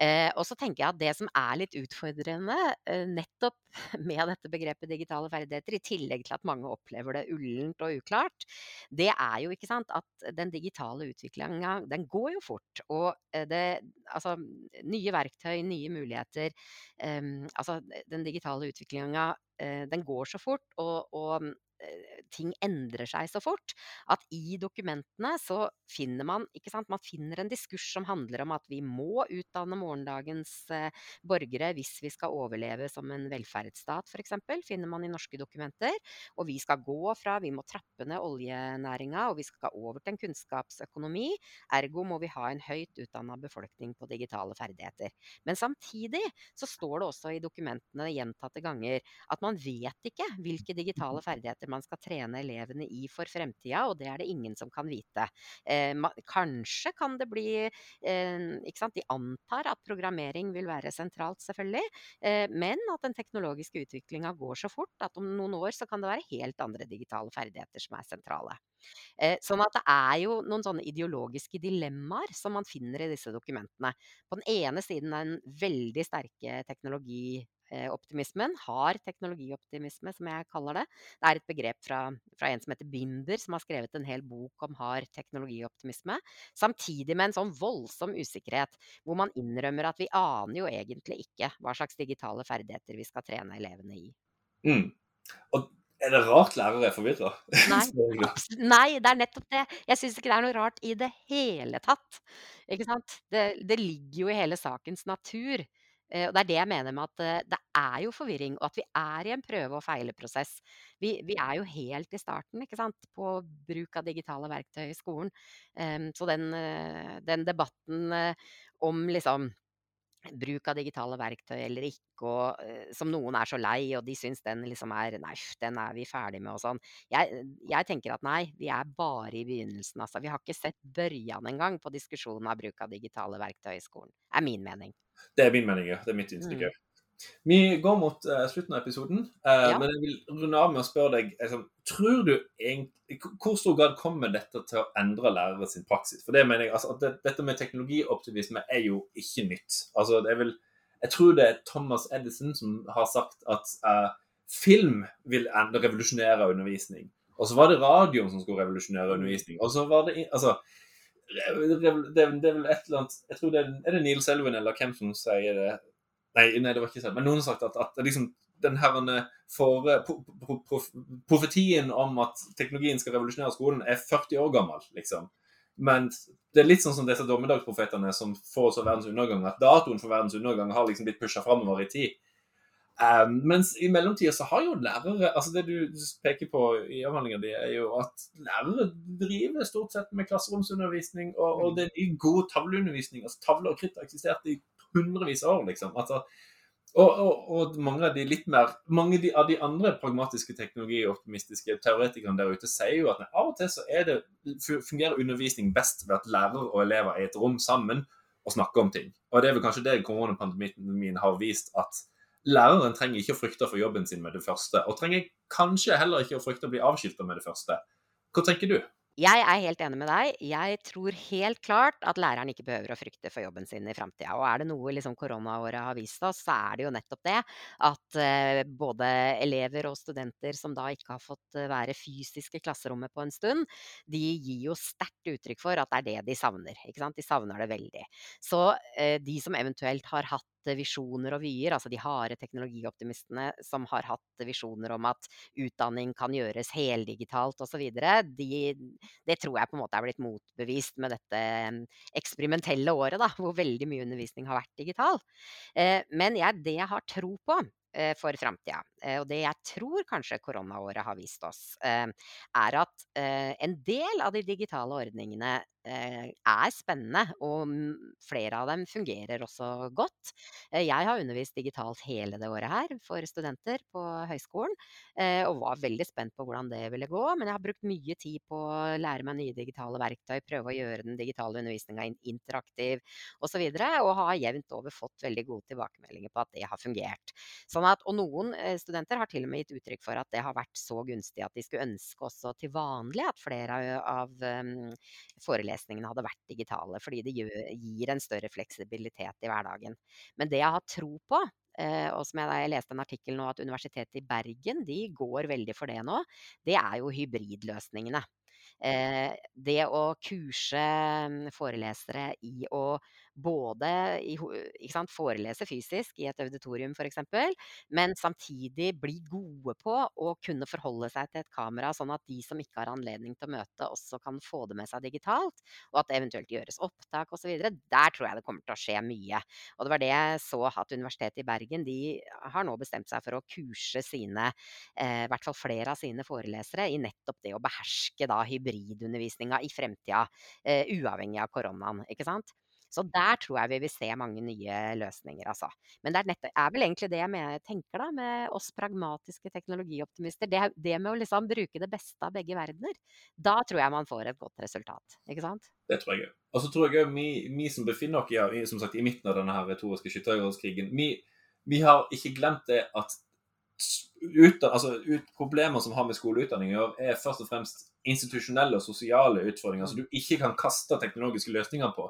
Eh, og så tenker jeg at det som er litt utfordrende eh, nettopp <laughs> med dette begrepet digitale ferdigheter, i tillegg til at mange opplever det ullent og uklart, det er jo ikke sant at den digitale utviklinga den går jo fort. Og eh, det, altså, nye verktøy, nye muligheter. Um, altså, den digitale utviklinga uh, den går så fort, og, og Eh, ting endrer seg så fort at i dokumentene så finner man ikke sant, man finner en diskurs som handler om at vi må utdanne morgendagens eh, borgere hvis vi skal overleve som en velferdsstat, f.eks., finner man i norske dokumenter. Og vi skal gå fra Vi må trappe ned oljenæringa, og vi skal over til en kunnskapsøkonomi. Ergo må vi ha en høyt utdanna befolkning på digitale ferdigheter. Men samtidig så står det også i dokumentene gjentatte ganger at man vet ikke hvilke digitale ferdigheter ferdigheter man skal trene elevene i for fremtida, og det er det ingen som kan vite. Eh, kanskje kan det bli eh, ikke sant? De antar at programmering vil være sentralt, selvfølgelig, eh, men at den teknologiske utviklinga går så fort at om noen år så kan det være helt andre digitale ferdigheter som er sentrale. Eh, sånn at det er jo noen sånne ideologiske dilemmaer som man finner i disse dokumentene. På den ene siden den veldig sterke teknologioptimismen, har teknologioptimisme som jeg kaller det. Det er et begrep fra, fra en som heter Binder, som har skrevet en hel bok om hard teknologioptimisme. Samtidig med en sånn voldsom usikkerhet, hvor man innrømmer at vi aner jo egentlig ikke hva slags digitale ferdigheter vi skal trene elevene i. Mm. Og er det rart lærere er forvirra? <laughs> Nei, nei, det er nettopp det. Jeg syns ikke det er noe rart i det hele tatt. Ikke sant? Det, det ligger jo i hele sakens natur. Eh, og det er det jeg mener med at eh, det er jo forvirring, og at vi er i en prøve- og feileprosess. Vi, vi er jo helt i starten ikke sant, på bruk av digitale verktøy i skolen. Um, så den, eh, den debatten om liksom bruk av digitale verktøy eller ikke, og uh, som noen er så lei, og de syns den liksom er Nei, den er vi ferdig med, og sånn. Jeg, jeg, tenker at nei, vi er bare i begynnelsen, altså. Vi har ikke sett børjan engang på diskusjonen av bruk av digitale verktøy i skolen. er min mening. Det er min mening, ja. Det er mitt inntrykk. Mm. Vi går mot uh, slutten av episoden, uh, ja. men jeg vil runde av med å spørre deg liksom, tror du egentlig, Hvor stor grad kommer dette til å endre lærere sin praksis? For det mener jeg, altså, det, Dette med teknologioptimisme er jo ikke nytt. Altså, det vel, jeg tror det er Thomas Edison som har sagt at uh, film vil endre, revolusjonere undervisning. Og så var det radioen som skulle revolusjonere undervisning. Og så var det altså, det, det, det, er vel et eller annet jeg tror det Er, er det Neil Selwyn eller hvem som sier det? Nei, nei, det var ikke sant. Men noen har sagt at, at liksom, den her for, pro, pro, profetien om at teknologien skal revolusjonere skolen, er 40 år gammel. liksom. Men det er litt sånn som disse dommedagsprofetene som får oss av verdens undergang, at datoen for verdens undergang har liksom blitt pusha framover i tid. Um, mens i mellomtida så har jo lærere altså Det du peker på i avhandlinga di, er jo at lærere driver stort sett med klasseromsundervisning, og, og det er god tavleundervisning. altså Tavler og kritt har eksistert i hundrevis av år, liksom. Altså, og, og, og, mange av de litt mer mange av de andre pragmatiske teknologioptimistiske teoretikerne der ute sier jo at av og til så det, fungerer undervisning best ved at lærer og elever er i et rom sammen og snakker om ting. Og det er vel kanskje det koronapandemien har vist, at læreren trenger ikke å frykte for jobben sin med det første. Og trenger kanskje heller ikke å frykte å bli avskilta med det første. Hva tenker du? Jeg er helt enig med deg. Jeg tror helt klart at læreren ikke behøver å frykte for jobben sin i framtida. Og er det noe liksom koronaåret har vist oss, så er det jo nettopp det. At uh, både elever og studenter som da ikke har fått uh, være fysisk i klasserommet på en stund, de gir jo sterkt uttrykk for at det er det de savner. De savner det veldig. Så uh, de som eventuelt har hatt visjoner og vyer, altså de harde teknologioptimistene som har hatt visjoner om at utdanning kan gjøres heldigitalt osv., de, det tror jeg på en måte er blitt motbevist med dette eksperimentelle året, da, hvor veldig mye undervisning har vært digital. Eh, men jeg, det jeg har tro på, Eh, for framtida. Eh, og det jeg tror kanskje koronaåret har vist oss, eh, er at en del av de digitale ordningene er spennende, og flere av dem fungerer også godt. Jeg har undervist digitalt hele det året her for studenter på høyskolen, og var veldig spent på hvordan det ville gå. Men jeg har brukt mye tid på å lære meg nye digitale verktøy, prøve å gjøre den digitale undervisninga interaktiv osv. Og, så og har jevnt over fått veldig gode tilbakemeldinger på at det har fungert. Sånn at, og noen studenter har til og med gitt uttrykk for at det har vært så gunstig at de skulle ønske også til vanlig at flere av um, forelesningene hadde vært digitale, fordi det gir en større fleksibilitet i hverdagen. Men det jeg har tro på, eh, og som jeg, jeg leste en artikkel nå at Universitetet i Bergen de går veldig for det nå, det er jo hybridløsningene. Eh, det å kurse mm, forelesere i å både i, sant, forelese fysisk i et auditorium f.eks., men samtidig bli gode på å kunne forholde seg til et kamera, sånn at de som ikke har anledning til å møte, også kan få det med seg digitalt, og at det eventuelt gjøres opptak osv. Der tror jeg det kommer til å skje mye. Og det var det jeg så at Universitetet i Bergen de har nå bestemt seg for å kurse sine, eh, i hvert fall flere av sine forelesere, i nettopp det å beherske da hybridundervisninga i fremtida, eh, uavhengig av koronaen. ikke sant? Så der tror jeg vi vil se mange nye løsninger, altså. Men det er, nett, er vel egentlig det jeg tenker da, med oss pragmatiske teknologioptimister. Det, det, med å liksom bruke det beste av begge verdener. Da tror jeg man får et godt resultat. Ikke sant? Det tror jeg òg. Og så tror jeg òg vi, vi, som befinner oss i, som sagt, i midten av denne her retoriske skyttergravskrigen, vi, vi har ikke glemt det at ut, altså, ut, problemer som har med skoleutdanning å gjøre, er først og fremst institusjonelle og sosiale utfordringer som du ikke kan kaste teknologiske løsninger på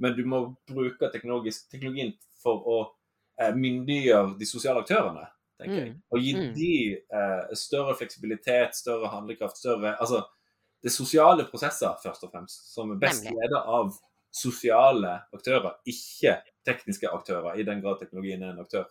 men du må bruke teknologien for å eh, myndiggjøre de sosiale aktørene. tenker mm. jeg. Og gi mm. de eh, større fleksibilitet, større handlekraft, større Altså det er sosiale prosesser, først og fremst, som er best ledet av sosiale aktører, ikke tekniske aktører, i den grad teknologien er en aktør.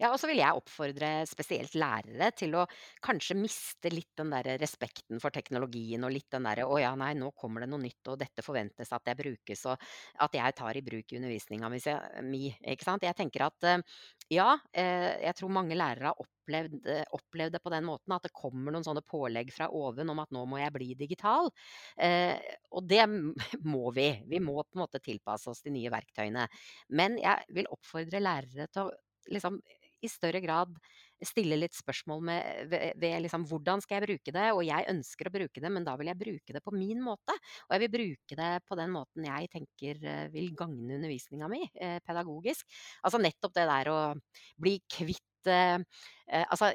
Ja, og så vil jeg oppfordre spesielt lærere til å kanskje miste litt den der respekten for teknologien og litt den derre 'Å ja, nei, nå kommer det noe nytt, og dette forventes at jeg brukes', og at jeg tar i bruk i undervisninga mi, ikke sant. Jeg tenker at eh, ja, eh, jeg tror mange lærere har opplevd, eh, opplevd det på den måten at det kommer noen sånne pålegg fra oven om at nå må jeg bli digital. Og det <laughs> må vi. Vi må på en måte tilpasse oss de nye verktøyene. Men jeg vil oppfordre lærere til å liksom i større grad stille litt spørsmål med, ved, ved liksom, hvordan skal jeg bruke det, og jeg ønsker å bruke det, men da vil jeg bruke det på min måte. Og jeg vil bruke det på den måten jeg tenker eh, vil gagne undervisninga mi eh, pedagogisk. Altså nettopp det der å bli kvitt eh, Altså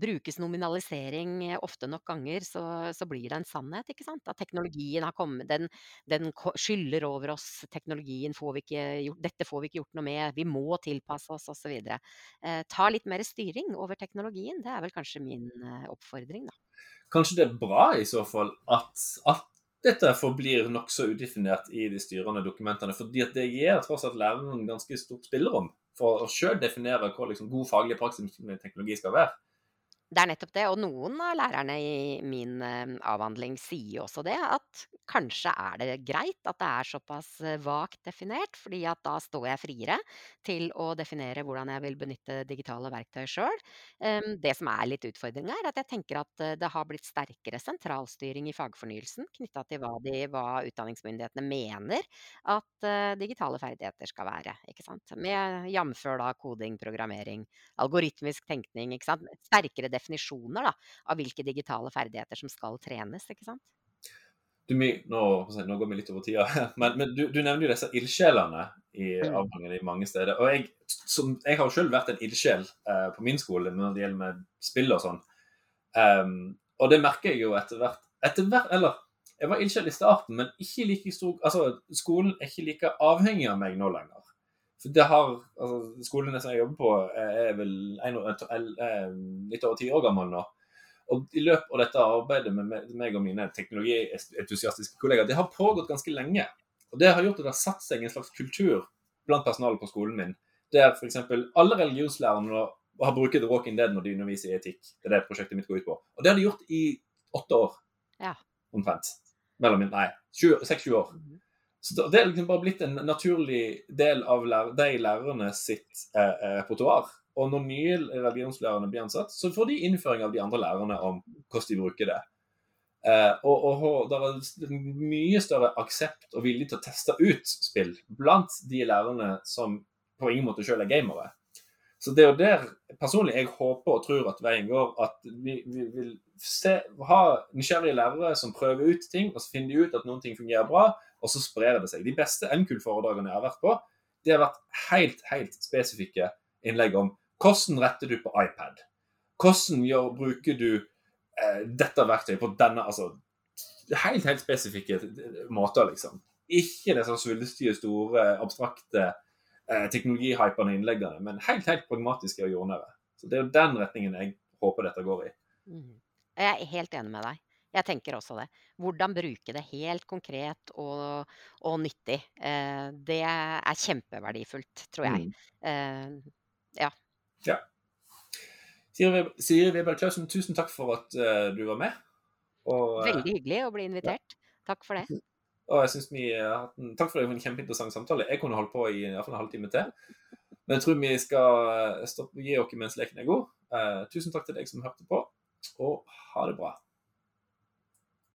brukes nominalisering eh, ofte nok ganger, så, så, blir det en sannhet. ikke sant? At teknologien har kommet, den, den skyller over oss. Teknologien får vi ikke gjort, Dette får vi ikke gjort noe med. Vi må tilpasse oss, osv. Eh, ta litt mer styring over teknologien. Det er vel kanskje min eh, oppfordring, da. Kanskje det er bra i så fall at, at dette forblir nokså udefinert i de styrende dokumentene. fordi at det gir tross alt læreren ganske stort spillerom for å sjøl definere hva liksom, god faglig praksis med teknologi skal være. Det er nettopp det, og noen av lærerne i min eh, avhandling sier også det, at kanskje er det greit at det er såpass eh, vagt definert, fordi at da står jeg friere til å definere hvordan jeg vil benytte digitale verktøy sjøl. Det som er litt utfordringa, er at jeg tenker at eh, det har blitt sterkere sentralstyring i fagfornyelsen knytta til hva, de, hva utdanningsmyndighetene mener at digitale ferdigheter skal være. ikke sant? Med jf. koding, programmering, algoritmisk tenkning. ikke sant? Sterkere definisjoner da, av hvilke digitale ferdigheter som skal trenes. ikke sant? Du, nå, nå, går vi litt over tida, <laughs> men, men du, du, nevner jo disse ildsjelene i mm. avgangen i mange steder. og Jeg, som, jeg har selv vært en ildsjel eh, på min skole når det gjelder med spill og sånn. Um, og det merker jeg jo etter hvert. Etter hvert eller jeg var ildsjel i starten, men ikke like stor, altså skolen er ikke like avhengig av meg nå lenger. For det har, altså, Skolene som jeg jobber på, er vel en, en, litt over ti år gammel nå. Og I løpet av dette arbeidet med meg og mine teknologientusiastiske kollegaer, det har pågått ganske lenge. Og Det har gjort at det har satt seg en slags kultur blant personalet på skolen min, der f.eks. alle religionslærerne har brukt The Walking Dead når de underviser i etikk. Det er det prosjektet mitt går ut på. Og det har de gjort i åtte år, ja. omtrent. Mellom, nei, seks-sju år. Mm -hmm. Så Det er liksom bare blitt en naturlig del av de lærerne sitt eh, eh, repertoar. Og når nye religionslærere blir ansatt, så får de innføring av de andre lærerne om hvordan de bruker det. Eh, og, og, og det er mye større aksept og vilje til å teste ut spill blant de lærerne som på ingen måte selv er gamere. Så det er jo der personlig jeg håper og tror at veien går. At vi, vi vil se, ha nysgjerrige lærere som prøver ut ting, og så finner de ut at noen ting fungerer bra, og så sprer det seg. De beste NKUL-foredragene jeg har vært på, det har vært helt, helt spesifikke innlegg om hvordan retter du på iPad? Hvordan gjør, bruker du eh, dette verktøyet på denne altså, Helt, helt spesifikke måter, liksom. Ikke det sånn svulstige, store, abstrakte eh, teknologihypende innleggene, men helt, helt pragmatiske og jordnære. Så Det er jo den retningen jeg håper dette går i. Mm. Jeg er helt enig med deg. Jeg tenker også det. Hvordan bruke det helt konkret og, og nyttig. Eh, det er kjempeverdifullt, tror jeg. Mm. Eh, ja. ja. Siri Weber Klausen, tusen takk for at uh, du var med. Og, uh, Veldig hyggelig å bli invitert. Ja. Takk for det. <laughs> Og jeg synes vi har hatt en, Takk for det, en kjempeinteressant samtale. Jeg kunne holdt på i, iallfall en halvtime til. Men jeg tror vi skal eh, stoppe, gi dere mens leken er god. Uh, tusen takk til deg som hørte på, og ha det bra.